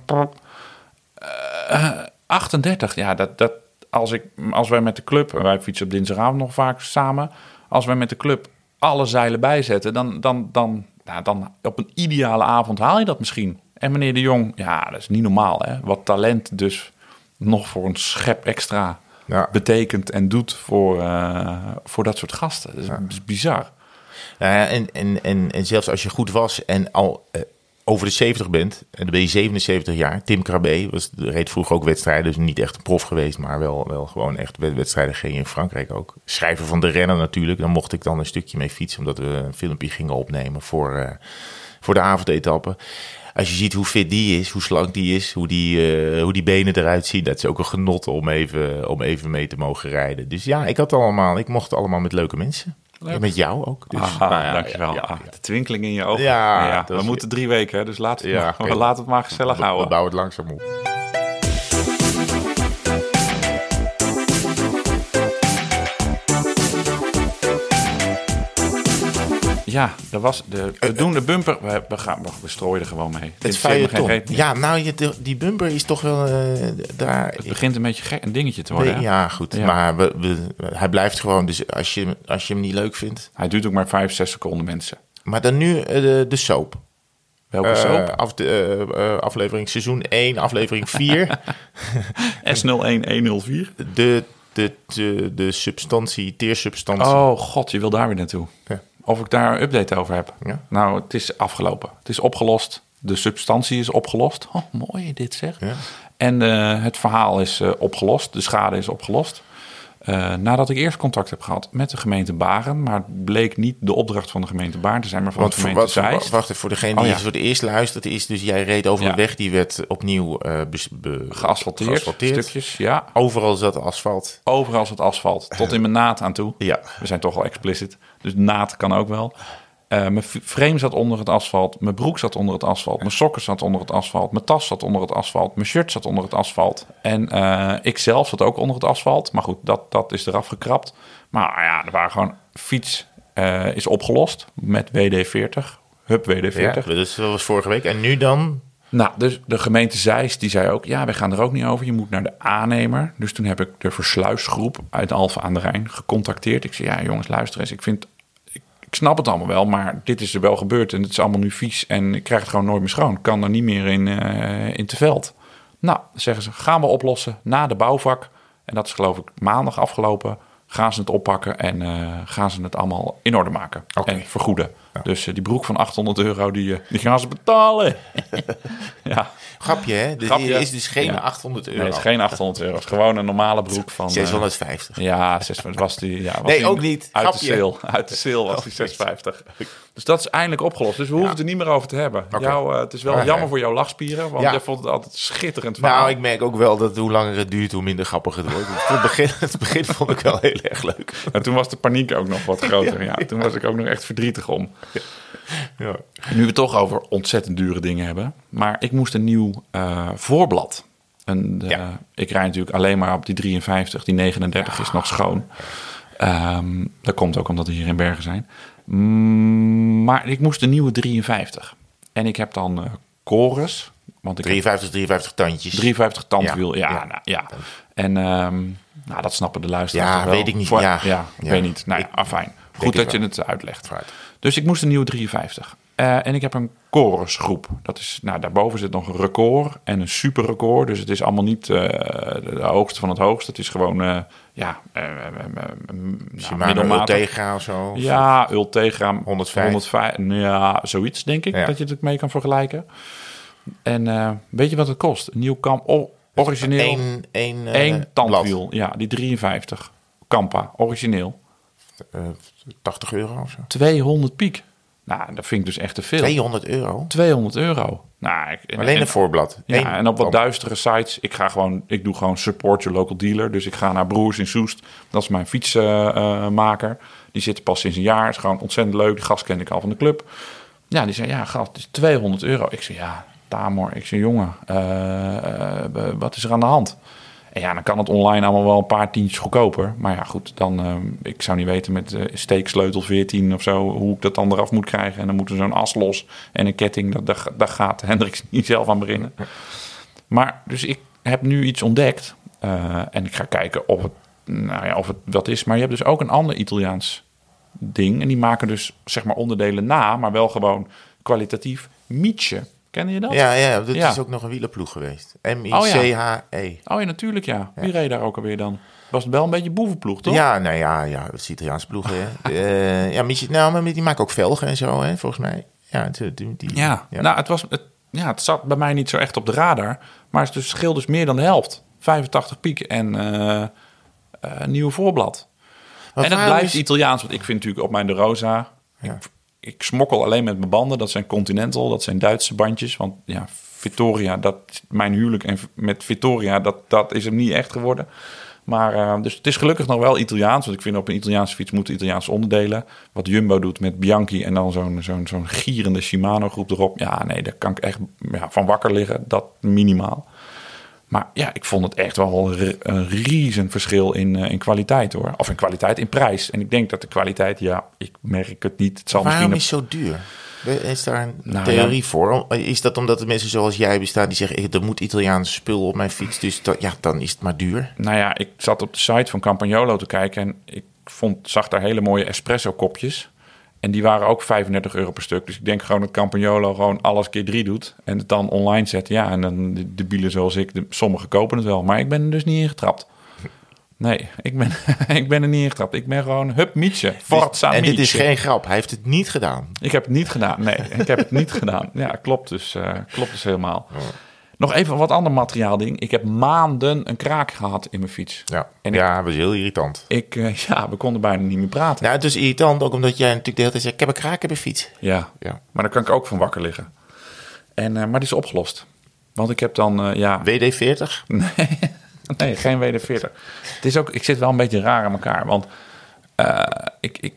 Eh, 38, ja, dat, dat, als, ik, als wij met de club, en wij fietsen op dinsdagavond nog vaak samen, als wij met de club alle zeilen bijzetten, dan, dan, dan, nou, dan op een ideale avond haal je dat misschien. En meneer de Jong, ja, dat is niet normaal, hè? Wat talent dus nog voor een schep extra Ja. betekent en doet voor, eh, voor dat soort gasten. Dat is, is bizar. Ja, en, en, en, en zelfs als je goed was en al eh, over de 70 bent, en dan ben je 77 jaar. Tim Krabbe was, reed vroeger ook wedstrijden, dus niet echt een prof geweest, maar wel, wel gewoon echt wed- wedstrijden ging in Frankrijk ook. Schrijver van de renner natuurlijk, dan mocht ik dan een stukje mee fietsen, omdat we een filmpje gingen opnemen voor, eh, voor de avondetappe. Als je ziet hoe fit die is, hoe slank die is, hoe die, eh, hoe die benen eruit zien, dat is ook een genot om even, om even mee te mogen rijden. Dus ja, ik had allemaal, ik mocht allemaal met leuke mensen. Leuk. Met jou ook. Dus, Aha, nou ja, dankjewel. ja, ja, Ah, de twinkeling in je ogen. Ja, we moeten drie weken, dus laten we, Ja, maar, oké. laten we het maar gezellig We, we houden. bouwen het langzaam op. Ja, dat was de, we doen de bumper. We, we, gaan, we strooien er gewoon mee. Het feuilleton. Ja, nou, je, die bumper is toch wel eh, daar... Het begint een beetje gek, een dingetje te worden. ja, goed. Ja. Maar we, we, hij blijft gewoon, dus als je, als je hem niet leuk vindt... Hij duurt ook maar 5, 6 seconden, mensen. Maar dan nu eh, de, de soap. Welke Eh, soap? af, de, eh, eh, aflevering seizoen 1, aflevering 4. S01104. de, de, de, de substantie, teersubstantie. Oh god, je wil daar weer naartoe. Ja. Of ik daar een update over heb. Ja. Nou, het is afgelopen. Het is opgelost. De substantie is opgelost. Oh, mooi dit zeg. Ja. En eh, het verhaal is eh, opgelost. De schade is opgelost. Eh, nadat ik eerst contact heb gehad met de gemeente Baren. Maar het bleek niet de opdracht van de gemeente Baren te zijn, maar van Want de voor, gemeente wat, Zeist. wacht even, voor degene Oh, die ja. voor het eerst luistert, is dus jij reed over Ja. een weg die werd opnieuw bes- be- Geasfalteerd, geasfalteerd. stukjes. Ja, Overal zat asfalt. overal het asfalt. Tot in mijn naad aan toe. Ja. We zijn toch al explicit. Dus naad kan ook wel. Eh, mijn frame zat onder het asfalt. Mijn broek zat onder het asfalt. Mijn sokken zat onder het asfalt. Mijn tas zat onder het asfalt. Mijn shirt zat onder het asfalt. En eh, ik zelf zat ook onder het asfalt. Maar goed, dat, dat is eraf gekrapt. Maar ja, er waren gewoon... Fiets eh, is opgelost met WD-40. Hup WD-40. Ja, dat is- dat was vorige week. En nu dan? Nou, dus de gemeente Zeist die zei ook... ja, wij gaan er ook niet over. Je moet naar de aannemer. Dus toen heb ik de versluisgroep uit Alphen aan de Rijn gecontacteerd. Ik zei, ja jongens, luister eens. Ik vind... Ik, snap het allemaal wel, maar dit is er wel gebeurd... en het is allemaal nu vies en ik krijg het gewoon nooit meer schoon. Ik kan er niet meer in, eh, in te veld. Nou, zeggen ze, gaan we oplossen na de bouwvak. En dat is geloof ik maandag afgelopen. Gaan ze het oppakken en eh, gaan ze het allemaal in orde maken. En vergoeden. Dus eh, die broek van 800 euro, die, eh, die gaan ze betalen. ja, Grapje, hè? Dit Grapje. is dus geen Ja. 800 euro. Nee, het is geen 800 euro. Het is gewoon een normale broek van... eh, 650. ja, 650 was die... Ja, was Nee, die ook niet. Uit Grapje. de sale. Uit de sale was die 650. Dus dat is eindelijk opgelost. Dus we hoeven het er niet meer over te hebben. Jou, eh, het is wel jammer voor jouw lachspieren. Want Ja. jij vond het altijd schitterend verhaal. Nou, ik merk ook wel dat hoe langer het duurt, hoe minder grappig het wordt. Het begin, het begin vond ik wel heel erg leuk. En toen was de paniek ook nog wat groter. Ja, toen was ik ook nog echt verdrietig om. Ja. Nu we het toch over ontzettend dure dingen hebben. Maar ik moest een nieuw eh, voorblad. En Ja. ik rijd natuurlijk alleen maar op die 53. Die 39 is nog schoon. Ehm, dat komt ook omdat we hier in Bergen zijn. Mm, maar ik moest een nieuwe 53. En ik heb dan eh Chorus. Want ik heb 53, 53 tandjes. 53 tandwiel. Ja, Ja, ja. ja. ja. En ehm, nou, dat snappen de luisteraars Ja, wel. weet ik niet. Voor- Ja. ja, weet niet. Nou ja, Ik afijn. Goed dat je het uitlegt. Vooruit. Dus ik moest een nieuwe 53. Eh, en ik heb een chorusgroep. Dat is, nou, daarboven zit nog een record en een super record. Dus het is allemaal niet eh, de, hoogste van het hoogste. Het is gewoon, eh, ja, nou, Shimano middelmatig. Ultegra of zo. Ja, Ultegra 105. 105. Ja, zoiets denk ik Ja. dat je het mee kan vergelijken. En weet je wat het kost? Een nieuw kamp, origineel, Eén, één, één tandwiel. Ja, die 53. Kampa, origineel. Blad. Eh, 80 euro of zo. 200 piek. Nou, dat vind ik dus echt te veel. 200 euro. 200 euro. Nou, ik, en- Alleen en- een voorblad. Ja, Eén en op wat duistere sites. Ik ga gewoon, ik doe gewoon support your local dealer. Dus ik ga naar Broers in Soest. Dat is mijn fietsmaker. die zit pas sinds een jaar. Is gewoon ontzettend leuk. Die gast ken ik al van de club. Ja, die zei, ja, gast, het is 200 euro. Ik zei, ja, Tamor. Ik zei, jongen, eh, eh, wat is er aan de hand? Ja, dan kan het online allemaal wel een paar tientjes goedkoper. Maar ja, goed, dan, eh, ik zou niet weten met eh, steeksleutel 14 of zo, hoe ik dat dan eraf moet krijgen. En dan moet er zo'n as los en een ketting, dat, dat, gaat Hendricks niet zelf aan beginnen. Maar dus ik heb nu iets ontdekt eh, en ik ga kijken of het, nou ja, of het wat is. Maar je hebt dus ook een ander Italiaans ding. En die maken dus zeg maar onderdelen na, maar wel gewoon kwalitatief. Mietje, ken je dat? Ja, ja, dat Ja. is ook nog een wielerploeg geweest. Oh, M-I-C-H-E. Oh ja, natuurlijk ja. Wie reed daar ook alweer dan? Was het wel een beetje boevenploeg, toch? Ja, nou ja, ja, dat is Italiaanse ploegen. hè. Eh, ja, Michi- nou, maar die maken ook velgen en zo, hè, volgens mij. Ja, die, die, die- Ja, nou, het, was, het, ja, het zat bij mij niet zo echt op de radar. Maar het dus scheelt dus meer dan de helft. 85 piek en eh, eh, een nieuwe voorblad. En het blijft is- Italiaans, want ik vind natuurlijk op mijn De Rosa... Ja. Ik, ik smokkel alleen met mijn banden. Dat zijn Continental, dat zijn Duitse bandjes. Want ja, Vittoria, dat, mijn huwelijk en met Vittoria, dat, dat is hem niet echt geworden. Maar eh, dus het is gelukkig nog wel Italiaans. Want ik vind op een Italiaanse fiets moeten Italiaanse onderdelen. Wat Jumbo doet met Bianchi en dan zo'n zo'n zo'n gierende Shimano groep erop. Ja, nee, daar kan ik echt ja, van wakker liggen. Dat minimaal. Maar ja, ik vond het echt wel een r- een riezen verschil in, eh, in kwaliteit hoor. Of in kwaliteit, in prijs. En ik denk dat de kwaliteit, ja, ik merk het niet. Het zal Waarom misschien... is zo duur? Is daar een Nou, theorie voor? Is dat omdat de mensen zoals jij bestaan die zeggen... er moet Italiaans spul op mijn fiets, dus dat, ja, dan is het maar duur? Nou ja, ik zat op de site van Campagnolo te kijken en ik vond, zag daar hele mooie espresso kopjes. En die waren ook 35 euro per stuk. Dus ik denk gewoon dat Campagnolo gewoon alles keer drie doet. En het dan online zet. Ja, en dan de, bielen zoals ik. De, sommigen kopen het wel. Maar ik ben er dus niet ingetrapt. Nee, ik ben, ik ben er niet ingetrapt. Ik ben gewoon hup mietje. Forza en dit is mietje. geen grap, hij heeft het niet gedaan. Ik heb het niet gedaan. Nee, ik heb het niet gedaan. Ja, klopt dus, eh, klopt dus helemaal. Nog even wat ander materiaalding. Ik heb maanden een kraak gehad in mijn fiets. Ja, En ik- ja dat was heel irritant. Ik, eh, ja, we konden bijna niet meer praten. Nou, het is irritant ook omdat jij natuurlijk de hele tijd zegt... ik heb een kraak in mijn fiets. Ja, Ja. maar daar kan ik ook van wakker liggen. En, eh, maar die is opgelost. Want ik heb dan, eh, ja, WD-40? nee, geen WD-40. Het is ook, ik zit wel een beetje raar aan elkaar. Want ik, ik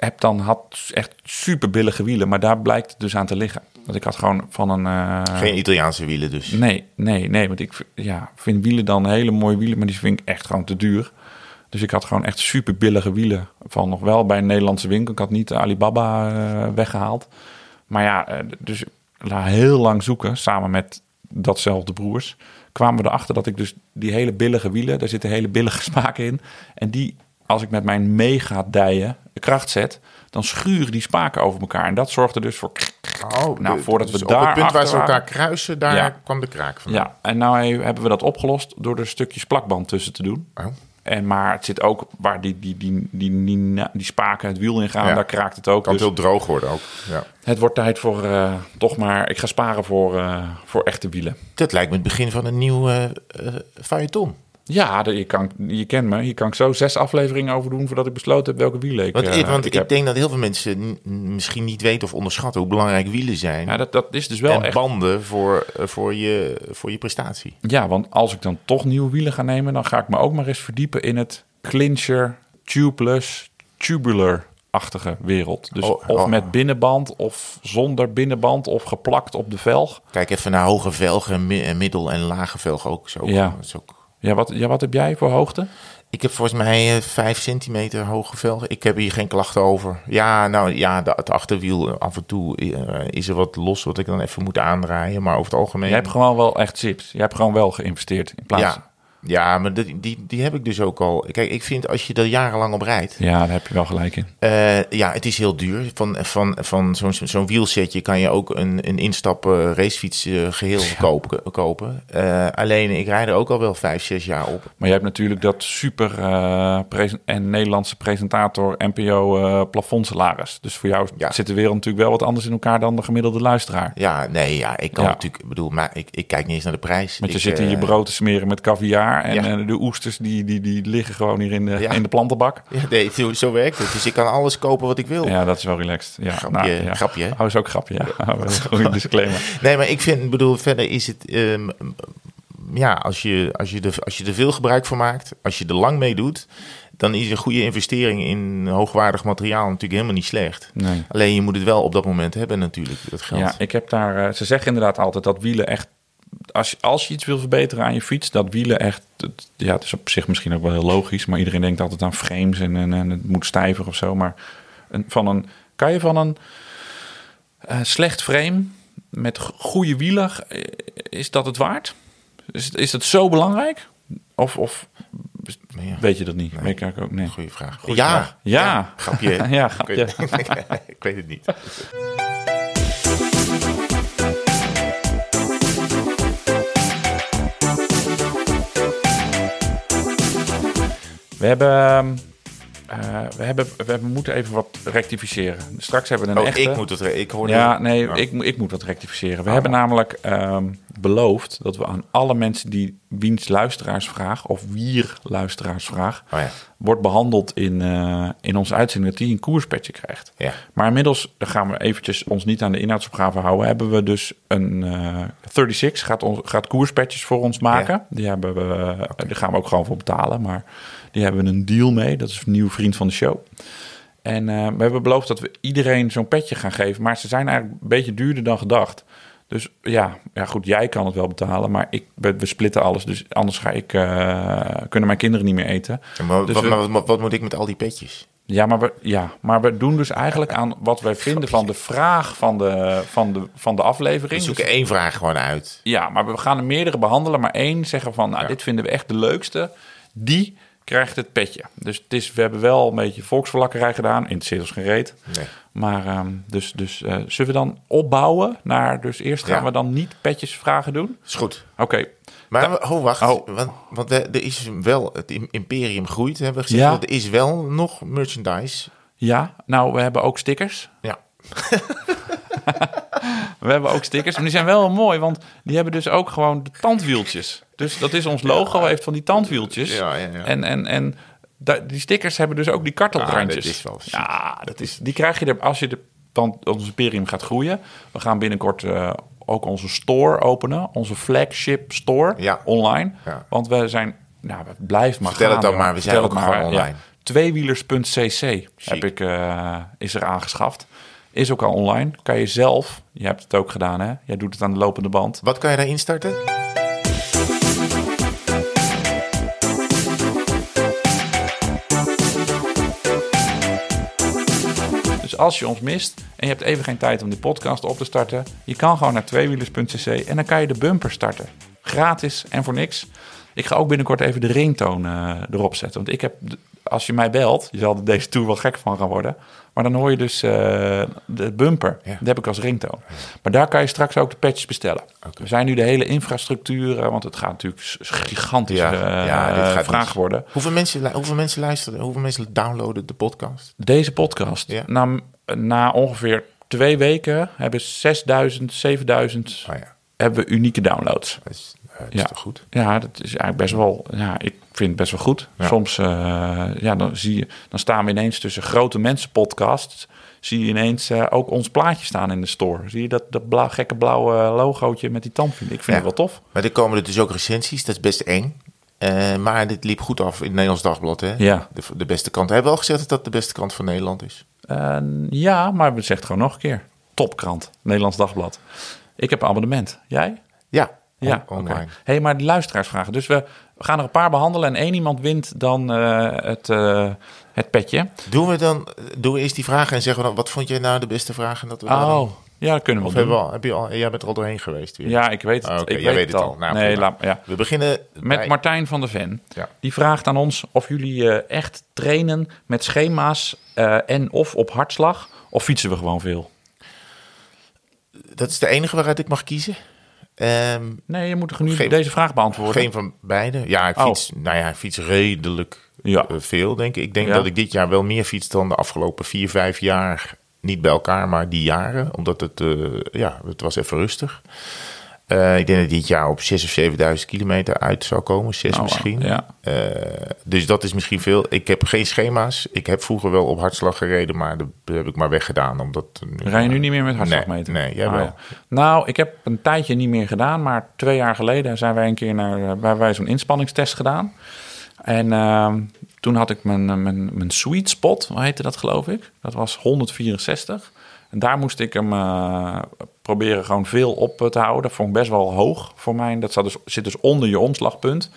heb dan had echt super billige wielen, maar daar blijkt het dus aan te liggen. Want ik had gewoon van een. eh, Geen Italiaanse wielen dus. Nee, nee, nee. Want ik ja, vind wielen dan hele mooie wielen, maar die vind ik echt gewoon te duur. Dus ik had gewoon echt super billige wielen. Van nog wel bij een Nederlandse winkel. Ik had niet de Alibaba eh, weggehaald. Maar ja, eh, dus na heel lang zoeken, samen met datzelfde broers, kwamen we erachter dat ik dus die hele billige wielen, daar zitten hele billige spaken in. En die, als ik met mijn mega dijen kracht zet, dan schuren die spaken over elkaar. En dat zorgde dus voor... Oh, Nou, voordat dus we op het daar punt waar ze elkaar waren- kruisen, daar Ja. kwam de kraak vandaan. Ja, en nou hebben we dat opgelost door er stukjes plakband tussen te doen. Oh. En, maar het zit ook waar die, die, die, die, die, die spaken het wiel in gaan, Ja. daar kraakt het ook. Kan Dus heel droog worden ook. Ja. het wordt tijd voor eh, toch maar, ik ga sparen voor, eh, voor echte wielen. Dat lijkt me het begin van een nieuw eh eh, feuilleton. Ja, je, kan, je kent me. Hier kan ik zo zes afleveringen over doen voordat ik besloten heb welke wielen ik, Want, eh, ik, want ik, denk dat heel veel mensen misschien niet weten of onderschatten hoe belangrijk wielen zijn. Ja, dat, dat is dus wel en echt... banden voor, eh, voor, je, voor je prestatie. Ja, want als ik dan toch nieuwe wielen ga nemen, dan ga ik me ook maar eens verdiepen in het clincher, tubeless, tubular-achtige wereld. Dus Oh, of oh. met binnenband, of zonder binnenband, of geplakt op de velg. Kijk even naar hoge velgen, en middel- en lage velgen ook. Ook, Ja. is ook Ja, wat, ja, wat heb jij voor hoogte? Ik heb volgens mij eh, vijf centimeter hoge velgen. Ik heb hier geen klachten over. Ja, nou ja, de- het achterwiel eh, af en toe eh, is er wat los wat ik dan even moet aandraaien. Maar over het algemeen... Jij hebt gewoon wel echt zips. Jij hebt gewoon wel geïnvesteerd in plaats. ja, ja, maar die, die, die heb ik dus ook al. Kijk, ik vind als je er jarenlang op rijdt... Ja, daar heb je wel gelijk in. eh, ja, het is heel duur. Van, van, van zo'n zo'n wielsetje kan je ook een, een instap eh, racefiets eh, geheel kopen. kopen. Alleen, ik rijd er ook al wel vijf, zes jaar op. Maar je hebt natuurlijk dat super en Nederlandse presentator NPO plafondsalaris. Dus voor jou Ja. zit de wereld natuurlijk wel wat anders in elkaar dan de gemiddelde luisteraar. Ja, nee, ja, ik kan Ja. natuurlijk... Ik bedoel, maar ik, ik kijk niet eens naar de prijs. Want je Ik, zit in je brood te smeren met caviar. En Ja. eh, de oesters die, die, die liggen gewoon hier in de, Ja. in de plantenbak. Ja, nee, zo, zo werkt het. Dus ik kan alles kopen wat ik wil. Ja, dat is wel relaxed. Ja, Grapje, ja. grapje, hè? Oh, is ook grapje, ja. Oh, disclaimer. Nee, maar ik vind, bedoel, verder is het... ehm, ja, als je, als, je er, als je er veel gebruik van maakt, als je er lang mee doet... dan is een goede investering in hoogwaardig materiaal natuurlijk helemaal niet slecht. Nee. Alleen je moet het wel op dat moment hebben natuurlijk, dat geld. Ja, ik heb daar... eh, ze zeggen inderdaad altijd dat wielen echt... Als je, als je iets wil verbeteren aan je fiets, dat wielen echt... het- ja, het is op zich misschien ook wel heel logisch, maar iedereen denkt altijd aan frames en, en, en het moet stijver of zo. Maar een, van een, kan je van een eh, slecht frame met go- goede wielen, eh, is dat het waard? Is, is dat zo belangrijk? Of, of Ja. weet je dat niet? Nee. Weet ik ook, nee. Goeie vraag. Goeie ja, vraag. Ja. grapje. Ja, Ik grapje. weet, ik weet het niet. We hebben, ehm, eh, we hebben, we hebben moeten even wat rectificeren. Straks hebben we een Oh, echte. ik moet het... Ik hoorde... Ja, nee, Oh. ik, moet- ik moet wat rectificeren. We Oh. hebben namelijk ehm, beloofd dat we aan alle mensen die wiens luisteraarsvraag of wier luisteraarsvraag Oh ja. wordt behandeld in, eh, in onze uitzending, dat die een koerspetje krijgt. Ja. Maar inmiddels gaan we eventjes ons niet aan de inhoudsopgave houden. Hebben we dus een eh 36 gaat, ons, gaat koerspetjes voor ons maken. Ja. Die, hebben we, die gaan we ook gewoon voor betalen. Maar die hebben we een deal mee. Dat is een nieuwe vriend van de show. En eh, we hebben beloofd dat we iedereen zo'n petje gaan geven. Maar ze zijn eigenlijk een beetje duurder dan gedacht. Dus ja, ja goed, jij kan het wel betalen. Maar ik, we, we splitten alles. Dus anders ga ik, eh, kunnen mijn kinderen niet meer eten. Ja, maar Dus wat, we- maar wat, wat moet ik met al die petjes? ja, maar we, ja, maar we doen dus eigenlijk aan wat wij vinden van de vraag van de, van de, van de We aflevering. zoeken Dus- één vraag gewoon uit. ja, maar we gaan er meerdere behandelen, maar één zeggen van, nou, Ja. dit vinden we echt de leukste. Die krijgt het petje. Dus het is, we hebben wel een beetje volksverlakkerij gedaan. Interesseert ons geen reet. Nee. Maar dus, dus, dus eh, zullen we dan opbouwen naar... Dus eerst gaan Ja. we dan niet petjes vragen doen? Is goed. Oké, Maar oh, wacht. Oh. Want, want er is wel, het im- imperium groeit, hebben we gezegd. Ja. Er is wel nog merchandise. ja. Nou, we hebben ook stickers. Ja. We hebben ook stickers. En die zijn wel mooi, want die hebben dus ook gewoon de tandwieltjes. Dus dat is ons logo, heeft van die tandwieltjes. Ja, ja, ja. En, en, en die stickers hebben dus ook die kartelrandjes. Ah, dat is wel. Ja, dat is, die krijg je er als je de... Want ons imperium gaat groeien. We gaan binnenkort eh, ook onze store openen. Onze flagship store Ja. online. Ja. Want we zijn... Nou, we blijven maar Vertel gaan. het dan maar, we zijn ook maar, online. Ja. Tweewielers.cc heb ik, eh, is er aangeschaft. Is ook al online. Kan je zelf, je hebt het ook gedaan hè? Jij doet het aan de lopende band. Wat kan je daar instarten? Dus als je ons mist en je hebt even geen tijd om die podcast op te starten, je kan gewoon naar tweewielers.cc en dan kan je de bumper starten. Gratis en voor niks. Ik ga ook binnenkort even de ringtoon eh, erop zetten. Want ik heb, als je mij belt, je zal er deze tour wel gek van gaan worden. Maar dan hoor je dus eh, de bumper. Ja. Dat heb ik als ringtoon. Maar daar kan je straks ook de patches bestellen. We zijn nu de hele infrastructuur, eh, want het gaat natuurlijk gigantisch Ja, eh, ja, dit gaat vraag worden. Hoeveel mensen, hoeveel mensen luisteren, hoeveel mensen downloaden de podcast? Deze podcast, Ja. na, na ongeveer twee weken hebben 6000, 7000 Oh ja, hebben we unieke downloads. dat is, eh, Ja. toch goed? Ja, dat is eigenlijk best wel. Ja, ik vind het best wel goed. Ja. Soms, eh, ja, dan zie je, dan staan we ineens tussen grote mensenpodcasts. Zie je ineens eh, ook ons plaatje staan in de store. Zie je dat, dat blauw, gekke blauwe logootje met die tandvlies? Ik vind het wel tof. Maar er komen er dus ook recensies, dat is best eng. Maar dit liep goed af in het Nederlands Dagblad. Hè? Ja. De, de beste kant. Hebben we al gezegd dat dat de beste kant van Nederland is? Ja, maar we zeggen gewoon nog een keer. Topkrant, Nederlands Dagblad. Ik heb een abonnement. Jij? Ja, Ja, online. hey, maar de luisteraars vragen. Dus we, gaan er een paar behandelen en één iemand wint dan eh, het, eh, het petje. Doen we dan doen we eerst die vragen en zeggen we dan, wat vond jij nou de beste vraag? En dat we dan- Oh, ja, dat kunnen we Of wel hebben doen. we al, heb je al, jij bent er al doorheen geweest weer. Ja, ik weet het. Oké, ik jij weet, het al. Nou, nee, laat, ja. We beginnen Met bij- Martijn van der Ven. Ja. Die vraagt aan ons of jullie eh, echt trainen met schema's en of op hartslag. Of fietsen we gewoon veel? Dat is de enige waaruit ik mag kiezen. Ehm, Nee, je moet nu Geen- deze vraag beantwoorden. geen van beide. Ja, ik Oh. fiets, nou ja, ik fiets redelijk Ja. eh, veel, denk ik. Ik denk Ja. dat ik dit jaar wel meer fiets dan de afgelopen vier, vijf jaar. Niet bij elkaar, maar die jaren. Omdat het, eh, ja, het was even rustig. Eh, ik denk dat dit jaar op 6.000 of 7.000 kilometer uit zou komen. Zes Oh, misschien. ja. Eh, dus dat is misschien veel. Ik heb geen schema's. Ik heb vroeger wel op hartslag gereden, maar dat heb ik maar weggedaan. Omdat, Rij je nu niet meer met hartslag Nee, nee, jij Ah, wel. ja. Nou, ik heb een tijdje niet meer gedaan, maar twee jaar geleden zijn wij een keer naar eh, waar wij zo'n inspanningstest gedaan. En ehm, toen had ik mijn, mijn, mijn sweet spot, hoe heette dat geloof ik? Dat was 164. En daar moest ik hem eh, proberen gewoon veel op te houden. Dat vond ik best wel hoog voor mij. Dat zat dus, zit dus onder je omslagpunt.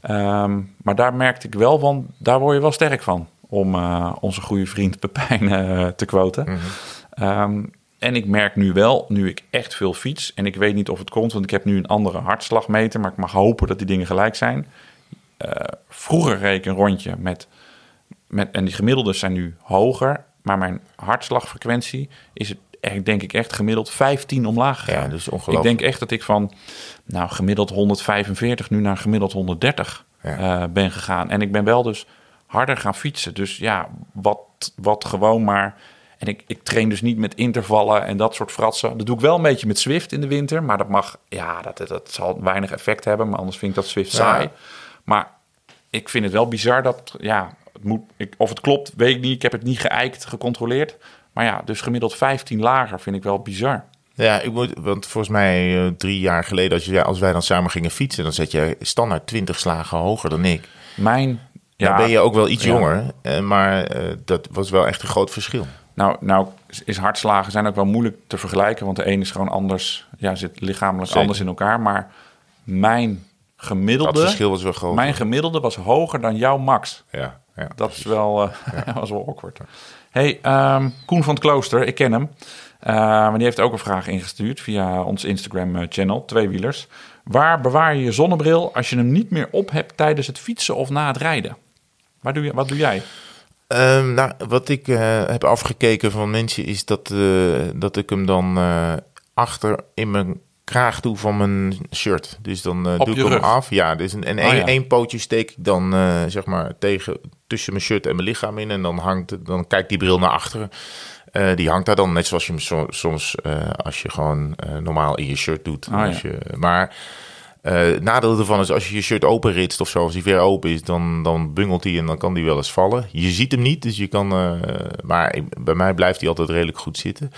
Ehm, maar daar merkte ik wel van, daar word je wel sterk van. Om eh, onze goede vriend Pepijn eh, te quoten. Ehm, en ik merk nu wel, nu ik echt veel fiets... en ik weet niet of het komt, want ik heb nu een andere hartslagmeter... maar ik mag hopen dat die dingen gelijk zijn. Eh, vroeger reed ik een rondje met, met... en die gemiddeldes zijn nu hoger... maar mijn hartslagfrequentie is het, echt, denk ik echt gemiddeld 15 omlaag gegaan. Ja, dus Ik ongelooflijk. denk echt dat ik van nou, gemiddeld 145 nu naar gemiddeld 130 Ja. eh, ben gegaan. En ik ben wel dus harder gaan fietsen. Dus ja, wat, wat gewoon maar... En ik, ik train dus niet met intervallen en dat soort fratsen. Dat doe ik wel een beetje met Swift in de winter. Maar dat mag, ja, dat, dat zal weinig effect hebben. Maar anders vind ik dat Swift saai. Maar ik vind het wel bizar dat, ja, het moet, ik, of het klopt, weet ik niet. Ik heb het niet geëikt, gecontroleerd. Maar ja, dus gemiddeld 15 lager vind ik wel bizar. Ja, ik moet, want volgens mij eh, drie jaar geleden, als, je, als wij dan samen gingen fietsen, dan zet je standaard 20 slagen hoger dan ik. Mijn, Ja, ja, ben je ook wel iets ja. jonger, eh, maar eh, dat was wel echt een groot verschil. Nou, nou is hartslagen zijn ook wel moeilijk te vergelijken, want de een is gewoon anders, ja, zit lichamelijk Zeker. anders in elkaar. Maar mijn gemiddelde, Dat verschil was wel groot. mijn gemiddelde was hoger dan jouw max. ja, ja. Dat is wel, eh, was wel awkward. Hey, ehm, Koen van het Klooster, ik ken hem. Eh, maar die heeft ook een vraag ingestuurd via ons Instagram-channel, Tweewielers. Waar bewaar je je zonnebril als je hem niet meer op hebt tijdens het fietsen of na het rijden? Waar doe je, wat doe jij? Ehm, nou, wat ik eh, heb afgekeken van mensen is dat, eh, dat ik hem dan eh, achter in mijn kraag doe van mijn shirt. Dus dan Op doe ik hem af. Ja, dus een, en Oh, één, ja. één pootje steek ik dan eh, zeg maar tegen tussen mijn shirt en mijn lichaam in. En dan, hangt, dan kijkt die bril naar achteren. Eh, die hangt daar dan net zoals je hem so- soms als je gewoon normaal in je shirt doet. Ah, als ja. je, maar het nadeel ervan is als je je shirt openritst of zo, als hij ver open is, dan, dan bungelt hij en dan kan die wel eens vallen. Je ziet hem niet, dus je kan. maar bij mij blijft hij altijd redelijk goed zitten.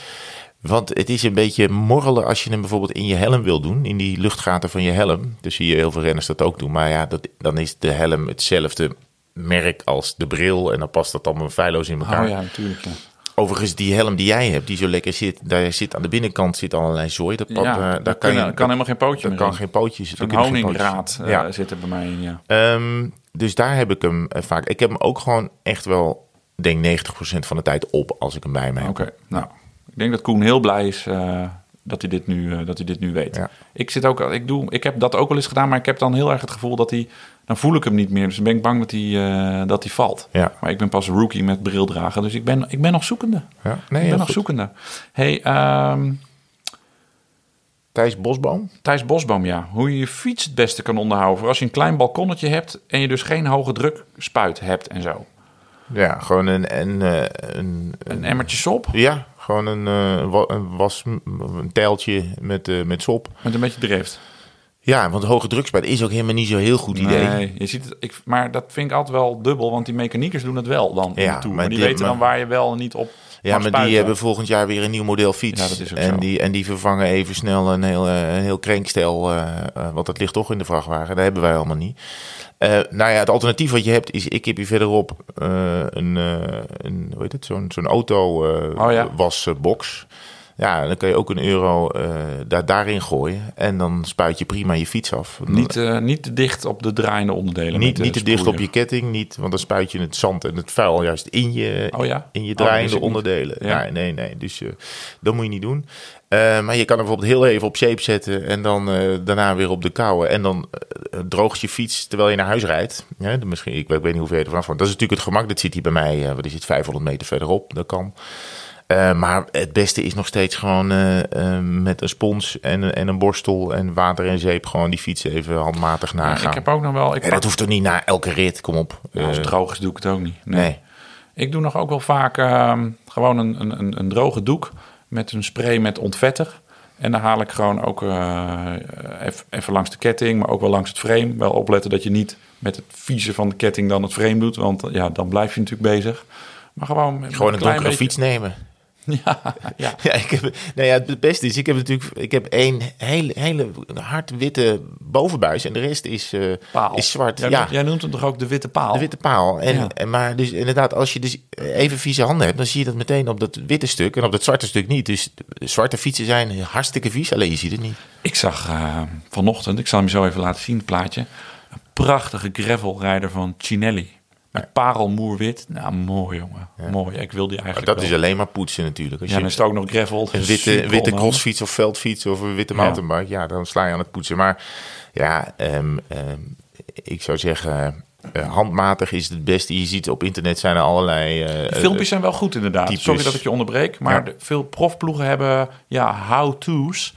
Want het is een beetje morrelen als je hem bijvoorbeeld in je helm wil doen, in die luchtgaten van je helm. Dus zie je heel veel renners dat ook doen. Maar ja, dat, dan is de helm hetzelfde merk als de bril. En dan past dat allemaal feilloos in elkaar. Oh ja, natuurlijk. Ja. Overigens, die helm die jij hebt, die zo lekker zit, daar zit aan de binnenkant zit allerlei zooi. Dat pad, Ja, eh, daar daar kan, je, kan helemaal geen pootje daar meer kan geen pootjes. Pootjes honingraad in. Ja. zit er bij mij in, ja. Ehm, dus daar heb ik hem eh, vaak. Ik heb hem ook gewoon echt wel, denk 90% van de tijd op als ik hem bij me heb. Oké, nou. Ik denk dat Koen heel blij is eh, dat, hij dit nu, eh, dat hij dit nu weet. Ja. Ik, zit ook, ik, doe, ik heb dat ook wel eens gedaan, maar ik heb dan heel erg het gevoel dat hij... Dan voel ik hem niet meer, dus dan ben ik bang dat hij, eh, dat hij valt. Ja. Maar ik ben pas rookie met bril dragen, dus ik ben, ik ben nog zoekende. Ja, nee, ik ben nog goed. zoekende. Hey, ehm, Thijs Bosboom. Thijs Bosboom, ja. Hoe je je fiets het beste kan onderhouden. Voor als je een klein balkonnetje hebt en je dus geen hoge druk spuit hebt en zo. Ja, gewoon een, een, een, Een emmertje sop Ja, gewoon een, eh, een was, een tijltje met, eh, met sop. met een beetje drift. Ja, want hoge drukspuit is ook helemaal niet zo'n heel goed idee. Nee, je ziet het, ik, maar dat vind ik altijd wel dubbel, want die mechaniekers doen het wel dan Ja, maar Maar die die- weten dan waar je wel en niet op Ja, maar die hebben volgend jaar weer een nieuw model fiets. Ja, dat is ook en, zo. die, en die vervangen even snel een heel, eh, een heel krenkstel, eh, eh, want dat ligt toch in de vrachtwagen. Dat hebben wij allemaal niet. Eh, nou ja, het alternatief wat je hebt is, ik heb hier verderop een, een, hoe heet het, zo'n zo'n auto Oh ja. wasbox. Ja, dan kan je ook een euro eh, daar, daarin gooien. En dan spuit je prima je fiets af. Niet, eh, niet te dicht op de draaiende onderdelen. Niet, de niet te dicht op je ketting, niet, want dan spuit je het zand en het vuil juist in je, Oh ja? in je Oh, draaiende niet. onderdelen. Ja. Nee, nee, nee. Dus eh, dat moet je niet doen. Eh, maar je kan er bijvoorbeeld heel even op zeep zetten en dan eh, daarna weer op de kouwen. En dan eh, droogt je fiets terwijl je naar huis rijdt. Ja, misschien, ik, weet- weet niet hoe ver je er woont. Dat is natuurlijk het gemak. Dat zit hier bij mij, eh, wat is het, 500 meter verderop. Dat kan. Eh, maar het beste is nog steeds gewoon eh, eh, met een spons en, en een borstel en water en zeep gewoon die fiets even handmatig Ja, nagaan. ik heb ook nog wel... Ik En dat hoeft toch niet na elke rit, kom op. Als het droog is, doe ik het ook niet. Nee. nee. Ik doe nog ook wel vaak ehm, gewoon een, een, een, een droge doek met een spray met ontvetter. En dan haal ik gewoon ook eh, even, even langs de ketting, maar ook wel langs het frame. Wel opletten dat je niet met het vieze van de ketting dan het frame doet, want ja, dan blijf je natuurlijk bezig. Maar gewoon, Gewoon een klein donkere beetje- fiets nemen. Ja, ja. Ja, ik heb, nou ja, het beste is, ik heb natuurlijk, ik heb één hele, hele hard witte bovenbuis en de rest is, eh, Paal. is zwart. Jij, ja, noemt- jij noemt hem toch ook de witte paal? de witte paal. En, Ja. en, maar dus inderdaad, als je dus even vieze handen hebt, dan zie je dat meteen op dat witte stuk en op dat zwarte stuk niet. Dus zwarte fietsen zijn hartstikke vies, alleen je ziet het niet. Ik zag eh, vanochtend, ik zal hem zo even laten zien, het plaatje. Een prachtige gravelrijder van Cinelli. Met parelmoerwit. Nou, mooi jongen. Mooi. Ik wil die Maar eigenlijk dat is alleen maar poetsen natuurlijk. Als Ja, je dan is het ook nog gravel. een witte, witte crossfiets of veldfiets of een witte mountainbike, ja. dan sla je aan het poetsen. Maar ja, ehm, ehm, ik zou zeggen, eh, handmatig is het beste. Je ziet op internet zijn er allerlei... eh, De filmpjes zijn wel goed inderdaad. types. Sorry dat ik je onderbreek. Maar Ja. veel profploegen hebben ja, how-to's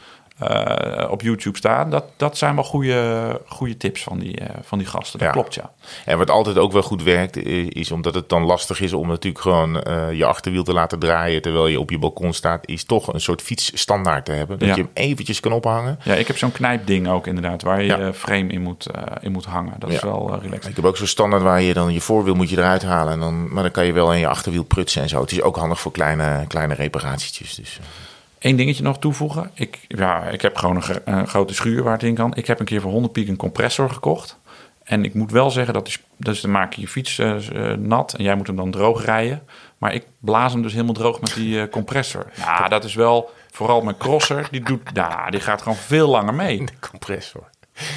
eh, op YouTube staan. Dat, dat zijn wel goede, goede tips van die, eh, van die gasten. Dat Ja. klopt, ja. En wat altijd ook wel goed werkt, is omdat het dan lastig is om natuurlijk gewoon eh, je achterwiel te laten draaien terwijl je op je balkon staat, is toch een soort fietsstandaard te hebben. Dat Ja. je hem eventjes kan ophangen. Ja, ik heb zo'n knijpding ook inderdaad, waar je Ja. frame in moet, in moet hangen. Dat is wel relaxed. Ik heb ook zo'n standaard waar je dan je voorwiel moet je eruit halen. En dan, maar dan kan je wel in je achterwiel prutsen en zo. Het is ook handig voor kleine, kleine reparatietjes. Dus. Eén dingetje nog toevoegen. Ik, ja, ik heb gewoon een, gro- een grote schuur waar het in kan. Ik heb een keer voor 100 piek een compressor gekocht. En ik moet wel zeggen, dat is, dus dan maak je je fiets eh, eh, nat en jij moet hem dan droog rijden. Maar ik blaas hem dus helemaal droog met die eh, compressor. Ja, dat is wel, vooral mijn crosser, die, doet, ja, die gaat gewoon veel langer mee. De compressor.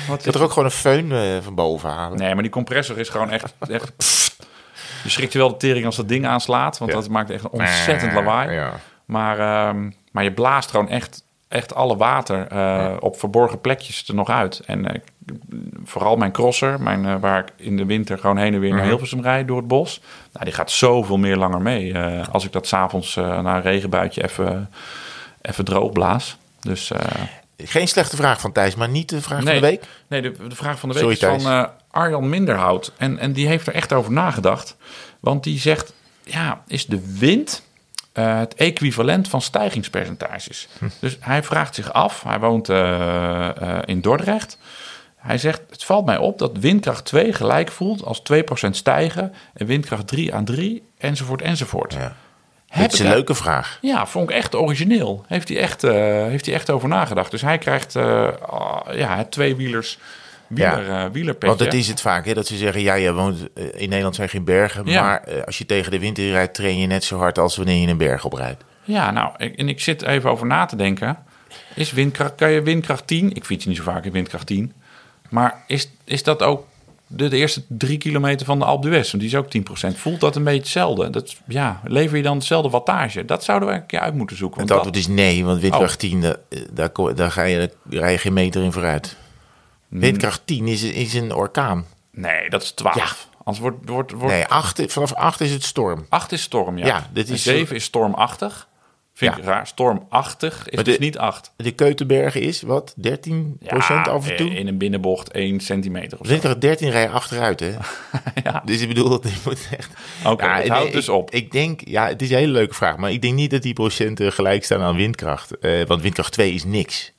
Wat Je er ook gewoon een föhn van boven halen. Nee, maar die compressor is gewoon echt... echt je schrikt je wel de tering als dat ding aanslaat, want Ja. dat maakt echt een ontzettend lawaai. Ja. Maar, ehm, maar je blaast gewoon echt, echt alle water eh, op verborgen plekjes er nog uit. En eh, vooral mijn crosser, mijn, eh, waar ik in de winter gewoon heen en weer naar Mhm. Hilversum rijd door het bos. Nou, die gaat zoveel meer langer mee als ik dat s'avonds avonds na een regenbuitje even, even droog blaas. Dus Geen slechte vraag van Thijs, maar niet de vraag nee, van de week. Nee, de, de vraag van de week Sorry, is van Arjan Minderhout. En, en die heeft er echt over nagedacht. Want die zegt, ja, is de wind eh, het equivalent van stijgingspercentages? Hm. Dus hij vraagt zich af, hij woont eh, eh, in Dordrecht. Hij zegt, het valt mij op dat windkracht 2 gelijk voelt als 2% stijgen... en windkracht 3 aan 3, enzovoort, enzovoort. Ja. Het is een leuke vraag. ja, vond ik echt origineel. Heeft hij echt, heeft hij echt over nagedacht. Dus hij krijgt ah, ja, het tweewielers wieler, eh, wielerpetje. Want dat is het vaak, hè, dat ze zeggen, ja, je woont eh, in Nederland zijn geen bergen, Ja. maar eh, als je tegen de wind in rijdt, train je net zo hard als wanneer je een berg oprijdt. Ja, nou, en ik zit even over na te denken. Is windkracht, kan je windkracht 10? Ik fiets niet zo vaak in windkracht 10. Maar is, is dat ook de, de eerste drie kilometer van de Alpe d'Huez? Want die is ook 10%. Voelt dat een beetje hetzelfde? Dat, ja, lever je dan hetzelfde wattage? Dat zouden we een keer uit moeten zoeken. Het want antwoord is nee, want windkracht 10, da- eh, daar, daar, ga je, daar rij je geen meter in vooruit. Hmm. Windkracht 10 is, is een orkaan. nee, dat is 12. Ja. Anders wordt, wordt, wordt Nee, acht, vanaf 8 is het storm. 8 is storm, ja. Ja, dit is- 7 is stormachtig. Vind Ja. ik raar. Stormachtig is Maar dus de- niet 8. De Keutenbergen is wat? 13% af en toe? in een binnenbocht 1 centimeter of zo. Windkracht 13 rij je achteruit, hè? Ja. Dus ik bedoel, je moet echt... Oké, het nee, houdt dus op. Ik denk, ja, het is een hele leuke vraag, maar ik denk niet dat die procenten gelijk staan aan windkracht. Eh, want windkracht 2 is niks.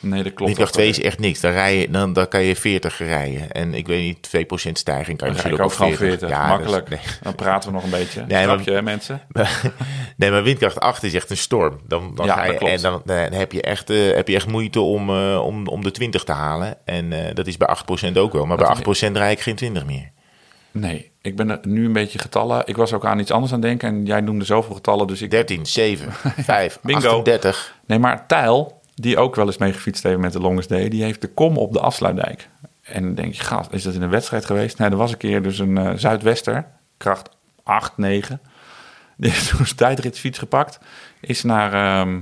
Nee, dat klopt. Windkracht ook 2 wel. is echt niks. Dan, rij je, dan, dan kan je 40 rijden. En ik weet niet, 2% stijging kan je misschien ik ook ook gewoon op 40. 40. Ja, Makkelijk. dus- nee. Dan praten we nog een beetje. Nee, maar- hè, mensen? nee, maar windkracht 8 is echt een storm. Dan, dan, Ja, ga je, en dan, dan heb, je echt, eh, heb je echt moeite om, eh, om, om de 20 te halen. En eh, dat is bij 8% ook wel. Maar bij 8% rij ik geen 20 meer. Nee, ik ben er nu een beetje getallen. Ik was ook aan iets anders aan het denken. En jij noemde zoveel getallen. Dus ik... 13, 7, 5, Bingo. 38. Nee, maar Tijl, die ook wel eens mee gefietst heeft met de Longest Day... die heeft de kom op de afsluitdijk. En dan denk je, gast, is dat in een wedstrijd geweest? Nee, er was een keer dus een eh, Zuidwester. Kracht 8, 9. Die heeft toen zijn tijdritfiets gepakt. Is naar, ehm,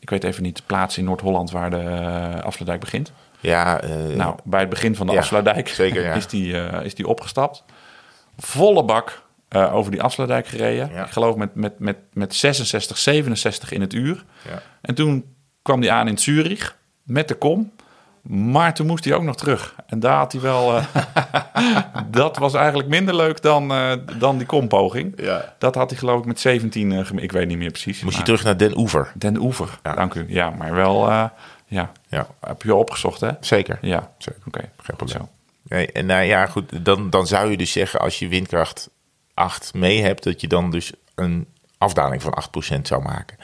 ik weet even niet, de plaats in Noord-Holland... waar de eh, afsluitdijk begint. Ja, eh, Nou, bij het begin van de Ja, afsluitdijk zeker, ja. is, die, is die opgestapt. Volle bak over die afsluitdijk gereden. Ja. Ik geloof met, met, met, met 66, 67 in het uur. Ja. En toen kwam hij aan in Zurich met de kom. Maar toen moest hij ook nog terug. En daar had hij wel... eh, dat was eigenlijk minder leuk dan, eh, dan die kompoging. Ja. Dat had hij geloof ik met 17... eh, ik weet niet meer precies. Moest je terug naar Den Oever. Den Oever, Ja. dank u. Ja, maar wel... eh, ja, Ja, heb je opgezocht hè? zeker. Ja, Zeker. oké. Geen goed probleem. zo. Nee, en nou ja, goed, dan, dan zou je dus zeggen als je windkracht 8 mee hebt, dat je dan dus een afdaling van 8% zou maken.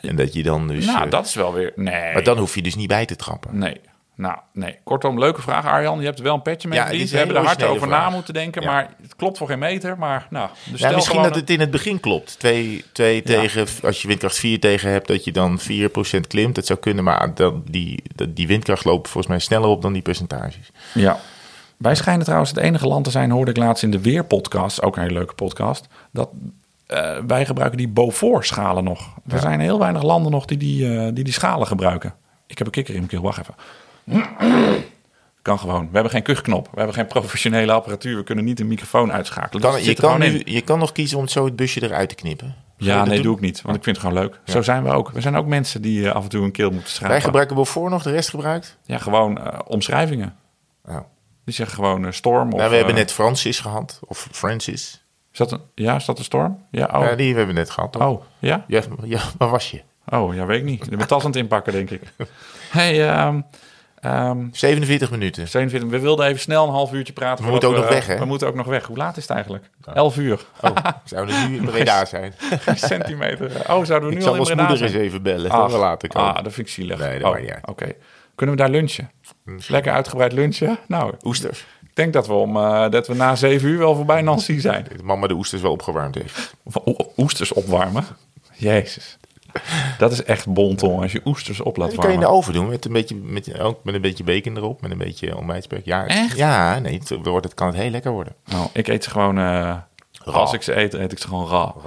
En dat je dan dus. Nou, eh, dat is wel weer... Nee. Maar dan hoef je dus niet bij te trappen. Nee. Nou, nee. Kortom, leuke vraag, Arjan. Je hebt wel een petje mee Ja, We hebben er hard over na moeten denken. Ja. Maar het klopt voor geen meter. Maar nou, dus Ja, misschien dat het in het begin klopt. Twee, twee tegen, als je windkracht 4 tegen hebt, dat je dan 4% klimt. Dat zou kunnen, maar dan die, die windkracht loopt volgens mij sneller op dan die percentages. Ja. Wij schijnen trouwens het enige land te zijn, hoorde ik laatst in de Weerpodcast, ook een hele leuke podcast, dat eh, wij gebruiken die Beaufort-schalen nog. Er zijn heel weinig landen nog die die, eh, die die schalen gebruiken. Ik heb een kikker in mijn keel, wacht even. Kan gewoon. We hebben geen kuchknop. We hebben geen professionele apparatuur. We kunnen niet een microfoon uitschakelen. Kan, Dus je, kan nu, je kan nog kiezen om zo het busje eruit te knippen. Ja, nee, doen? doe ik niet. Want ik vind het gewoon leuk. Zo zijn we ook. We zijn ook mensen die eh, af en toe een keel moeten schrijven. Wij gebruiken Beaufort nog, de rest gebruikt? Ja, gewoon omschrijvingen. Nou, Die zeggen gewoon storm. Of, nou, we hebben net Francis gehad, of Francis. Is dat een, ja, is dat een storm? Ja, oh. Ja, die hebben we net gehad. toch? oh, ja? Ja, ja, waar was je? Oh, ja, weet ik niet. Je bent tas aan het inpakken, denk ik. hey, ehm, ehm, 47 minuten. 47. We wilden even snel een half uurtje praten. We moeten ook nog weg, hè? We moeten ook nog weg. Hoe laat is het eigenlijk? 11 uur. Oh, zouden we nu in Breda zijn? Geen centimeter. Oh, zouden we Ik nu zal al in Breda moeder zijn? eens even bellen. Ach, later komen. Ah, dat vind ik zielig. Nee, dat oh. Oké. Kunnen we daar lunchen? Lekker uitgebreid lunchen? Nou, Oesters. Ik denk dat we, om, eh, dat we na 7 uur wel voorbij Nancy zijn. Mama de oesters wel opgewarmd heeft. O- oesters opwarmen. Jezus. Dat is echt bonton als je oesters op laat Dat kan je in warmen. de oven doen. Met een beetje, met, ook met een beetje bacon erop. Met een beetje ontbijtspek. Ja, Echt? Ja, nee. Het, wordt, het kan het heel lekker worden. Nou, ik eet ze gewoon... eh, als ik ze eet, eet ik ze gewoon rauw.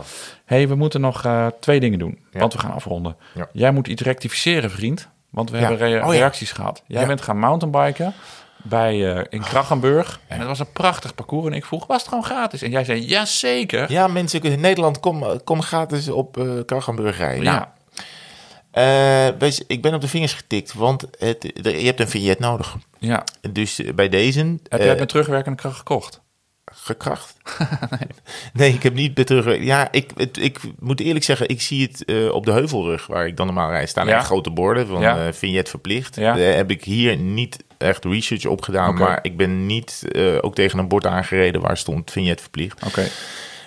hey, we moeten nog eh, twee dingen doen. Ja. Want we gaan afronden. Ja. Jij moet iets rectificeren, vriend. Want we Ja. hebben Oh reacties gehad. Jij bent gaan mountainbiken bij, eh, in Krachenburg. En het was een prachtig parcours. En ik vroeg, was het gewoon gratis? En jij zei, ja zeker. Ja, mensen in Nederland, kom, kom gratis op eh Krachenburg rijden. Nou, Ja. eh, wees- ik ben op de vingers getikt, want het, er- je hebt een vignet nodig. ja. Dus eh, bij deze Heb eh, jij met terugwerkende kracht gekocht? gekracht. nee. ik heb niet bij terug. Ja, ik, het, ik moet eerlijk zeggen, ik zie het eh, op de heuvelrug waar ik dan normaal rijd. Staan Ja. grote borden van Ja. eh, vignet verplicht. Ja. Daar heb ik hier niet echt research op gedaan, Oké. maar ik ben niet eh, ook tegen een bord aangereden waar stond vignet verplicht. Oké.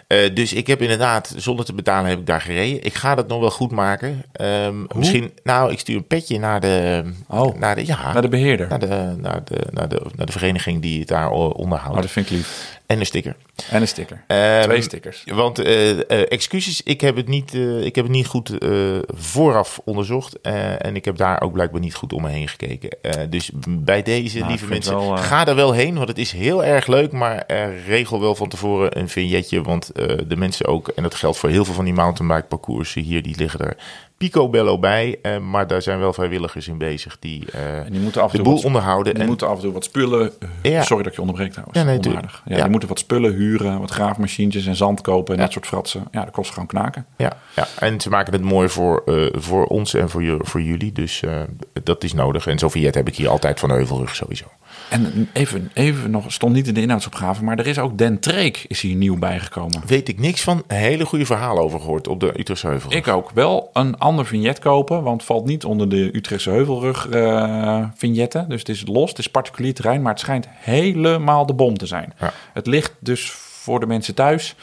Eh, dus ik heb inderdaad, zonder te betalen, heb ik daar gereden. Ik ga dat nog wel goed maken. Ehm, misschien, nou, ik stuur een petje naar de, Oh. naar de, ja, Naar de beheerder. naar de, naar de, naar de, naar de vereniging die het daar onderhoudt. Oh, dat vind ik lief. En een sticker. En een sticker. Ehm, Twee stickers. Want eh, eh, excuses, ik heb het niet, eh, ik heb het niet goed vooraf onderzocht. en ik heb daar ook blijkbaar niet goed om me heen gekeken. Dus bij deze, Nou, lieve mensen, wel, ga er wel heen. Want het is heel erg leuk. Maar regel wel van tevoren een vignetje. Want de mensen ook, en dat geldt voor heel veel van die mountainbike parcoursen hier, die liggen er picobello bij. eh, maar daar zijn wel vrijwilligers in bezig die, eh, En die moeten af en de boel wat, onderhouden. die En, moeten af en toe wat spullen... Ja. Sorry dat ik je onderbreek trouwens. Ja, nee, Onaardig. Ja, Ja. Die moeten wat spullen huren, wat graafmachientjes en zand kopen en Ja. dat soort fratsen. Ja, dat kost gewoon knaken. ja, ja, en ze maken het mooi voor, eh, voor ons en voor, voor jullie. Dus eh, dat is nodig. En zo'n vignet heb ik hier altijd van Heuvelrug sowieso. En even, even nog, stond niet in de inhoudsopgave, maar er is ook Den Treek is hier nieuw bijgekomen. Weet ik niks van. Hele goede verhalen over gehoord op de Utrechtse Heuvel. Ik ook. Wel een ander vignet kopen, want het valt niet onder de Utrechtse Heuvelrug eh vignetten. Dus het is los, het is particulier terrein, maar het schijnt helemaal de bom te zijn. Ja. Het ligt dus voor de mensen thuis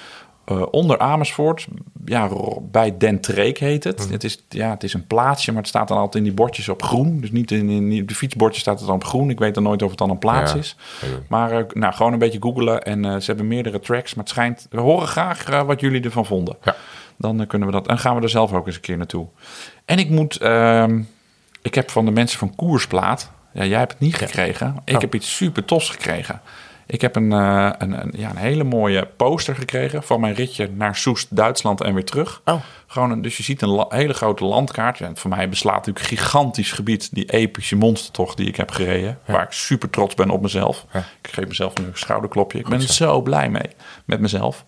eh, onder Amersfoort, ja, bij Den Treek heet het. Mhm. Het, is, ja, het is een plaatsje, maar het staat dan altijd in die bordjes op groen. Dus niet in, de fietsbordjes staat het dan op groen. Ik weet dan nooit of het dan een plaats Ja. is. Maar eh, nou, gewoon een beetje googelen en eh, ze hebben meerdere tracks. Maar het schijnt, we horen graag wat jullie ervan vonden. Ja. Dan kunnen we dat. En gaan we er zelf ook eens een keer naartoe. En ik moet. ehm, ik heb van de mensen van Koersplaat. Ja, jij hebt het niet gekregen. Ik Oh. heb iets super tofs gekregen. Ik heb een, eh, een, een, ja, een hele mooie poster gekregen van mijn ritje naar Soest, Duitsland en weer terug. Oh. Gewoon een, dus je ziet een hele grote landkaart. En voor mij beslaat natuurlijk een gigantisch gebied die epische monstertocht die ik heb gereden. Waar ik super trots ben op mezelf. Ja. Ik geef mezelf nu een schouderklopje. Ik ben er zo blij mee met mezelf.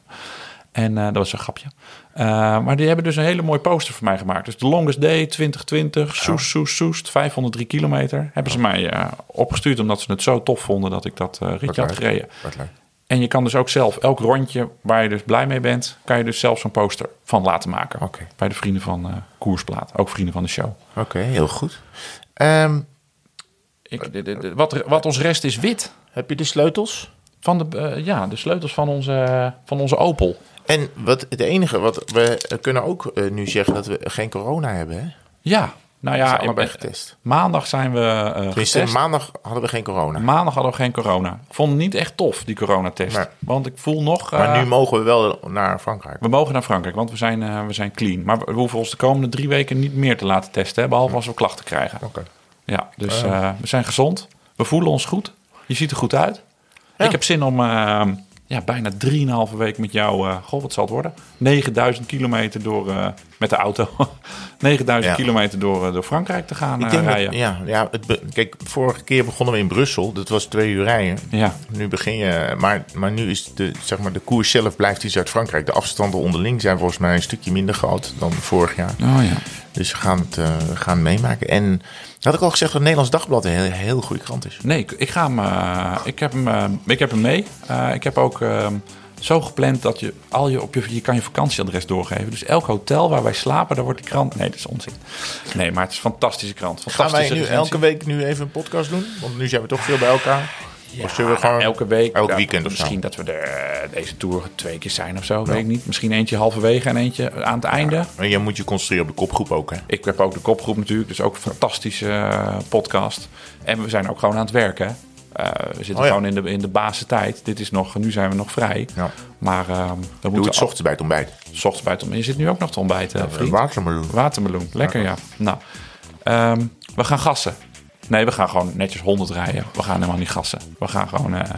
En eh, dat was een grapje. Eh, maar die hebben dus een hele mooie poster voor mij gemaakt. Dus de Longest Day 2020, Soest, Soest, Soest, 503 kilometer. Hebben ze mij eh, opgestuurd omdat ze het zo tof vonden dat ik dat eh, ritje had gereden. Wat leuk. En je kan dus ook zelf elk rondje waar je dus blij mee bent, kan je dus zelf zo'n poster van laten maken. Oké. Bij de vrienden van eh Koersplaat, ook vrienden van de show. Oké, heel goed. Ehm, Ik, de- de- de- wat, wat ons rest is wit. heb je de sleutels? Van de, ja, de sleutels van onze, van onze Opel. En wat, het enige, wat we kunnen ook eh, nu zeggen dat we geen corona hebben, hè? Ja, nou Ja, allebei eh, getest. maandag zijn we eh Tenminste, getest. maandag hadden we geen corona. Maandag hadden we geen corona. Ik vond het niet echt tof, die coronatest. Nee. Want ik voel nog... maar eh, nu mogen we wel naar Frankrijk. we mogen naar Frankrijk, want we zijn, eh, we zijn clean. Maar we hoeven ons de komende drie weken niet meer te laten testen. Hè, behalve als we klachten krijgen. Oké. Ja, dus eh, we zijn gezond. We voelen ons goed. Je ziet er goed uit. Ja. Ik heb zin om eh, ja, bijna 3,5 week met jou... eh goh, wat zal het worden? 9000 kilometer door... met de auto. 9000 Ja. kilometer door, eh, door Frankrijk te gaan Ik eh, dat, rijden. ja, ja het, kijk, vorige keer begonnen we in Brussel. Dat was twee uur rijden. ja. Nu begin je, maar, maar nu is de, zeg maar, de koers zelf blijft in Zuid-Frankrijk. De afstanden onderling zijn volgens mij een stukje minder groot dan vorig jaar. Oh ja. Dus we gaan het, eh, gaan meemaken. En had ik al gezegd dat het Nederlands Dagblad een heel, heel goede krant is. Nee, ik, ik ga hem, ik heb hem, ik heb hem mee. Ik heb ook eh, zo gepland dat je al je op je, je kan je vakantieadres doorgeven. Dus elk hotel waar wij slapen, daar wordt die krant. Nee, dat is onzin. Nee, maar het is een fantastische krant. Gaan wij nu recensie. elke week nu even een podcast doen? Want nu zijn we toch veel bij elkaar. of zullen we Ja, gewoon elke week. elk Ja, weekend of zo? Misschien dat we er deze tour twee keer zijn of zo. Weet ik niet. Misschien eentje halverwege en eentje aan het einde. Maar je moet je concentreren op de kopgroep ook, hè? Ik heb ook de kopgroep natuurlijk, dus ook een fantastische eh, podcast. En we zijn ook gewoon aan het werken. Eh, we zitten Oh ja. gewoon in de, in de basentijd. Dit is nog, nu zijn we nog vrij. Ja. Maar ehm we Doe moeten het ochtends bij het ontbijt. Ochtends bij het ontbijt. Je zit nu ook nog te ontbijten, vriend. Watermeloen. Watermeloen, lekker ja. Nou, ehm, we gaan gassen. Nee, we gaan gewoon netjes 100 rijden. We gaan helemaal niet gassen. We gaan gewoon... eh,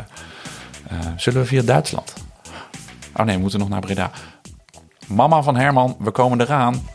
eh, zullen we via Duitsland? Oh nee, we moeten nog naar Breda. Mama van Herman, we komen eraan.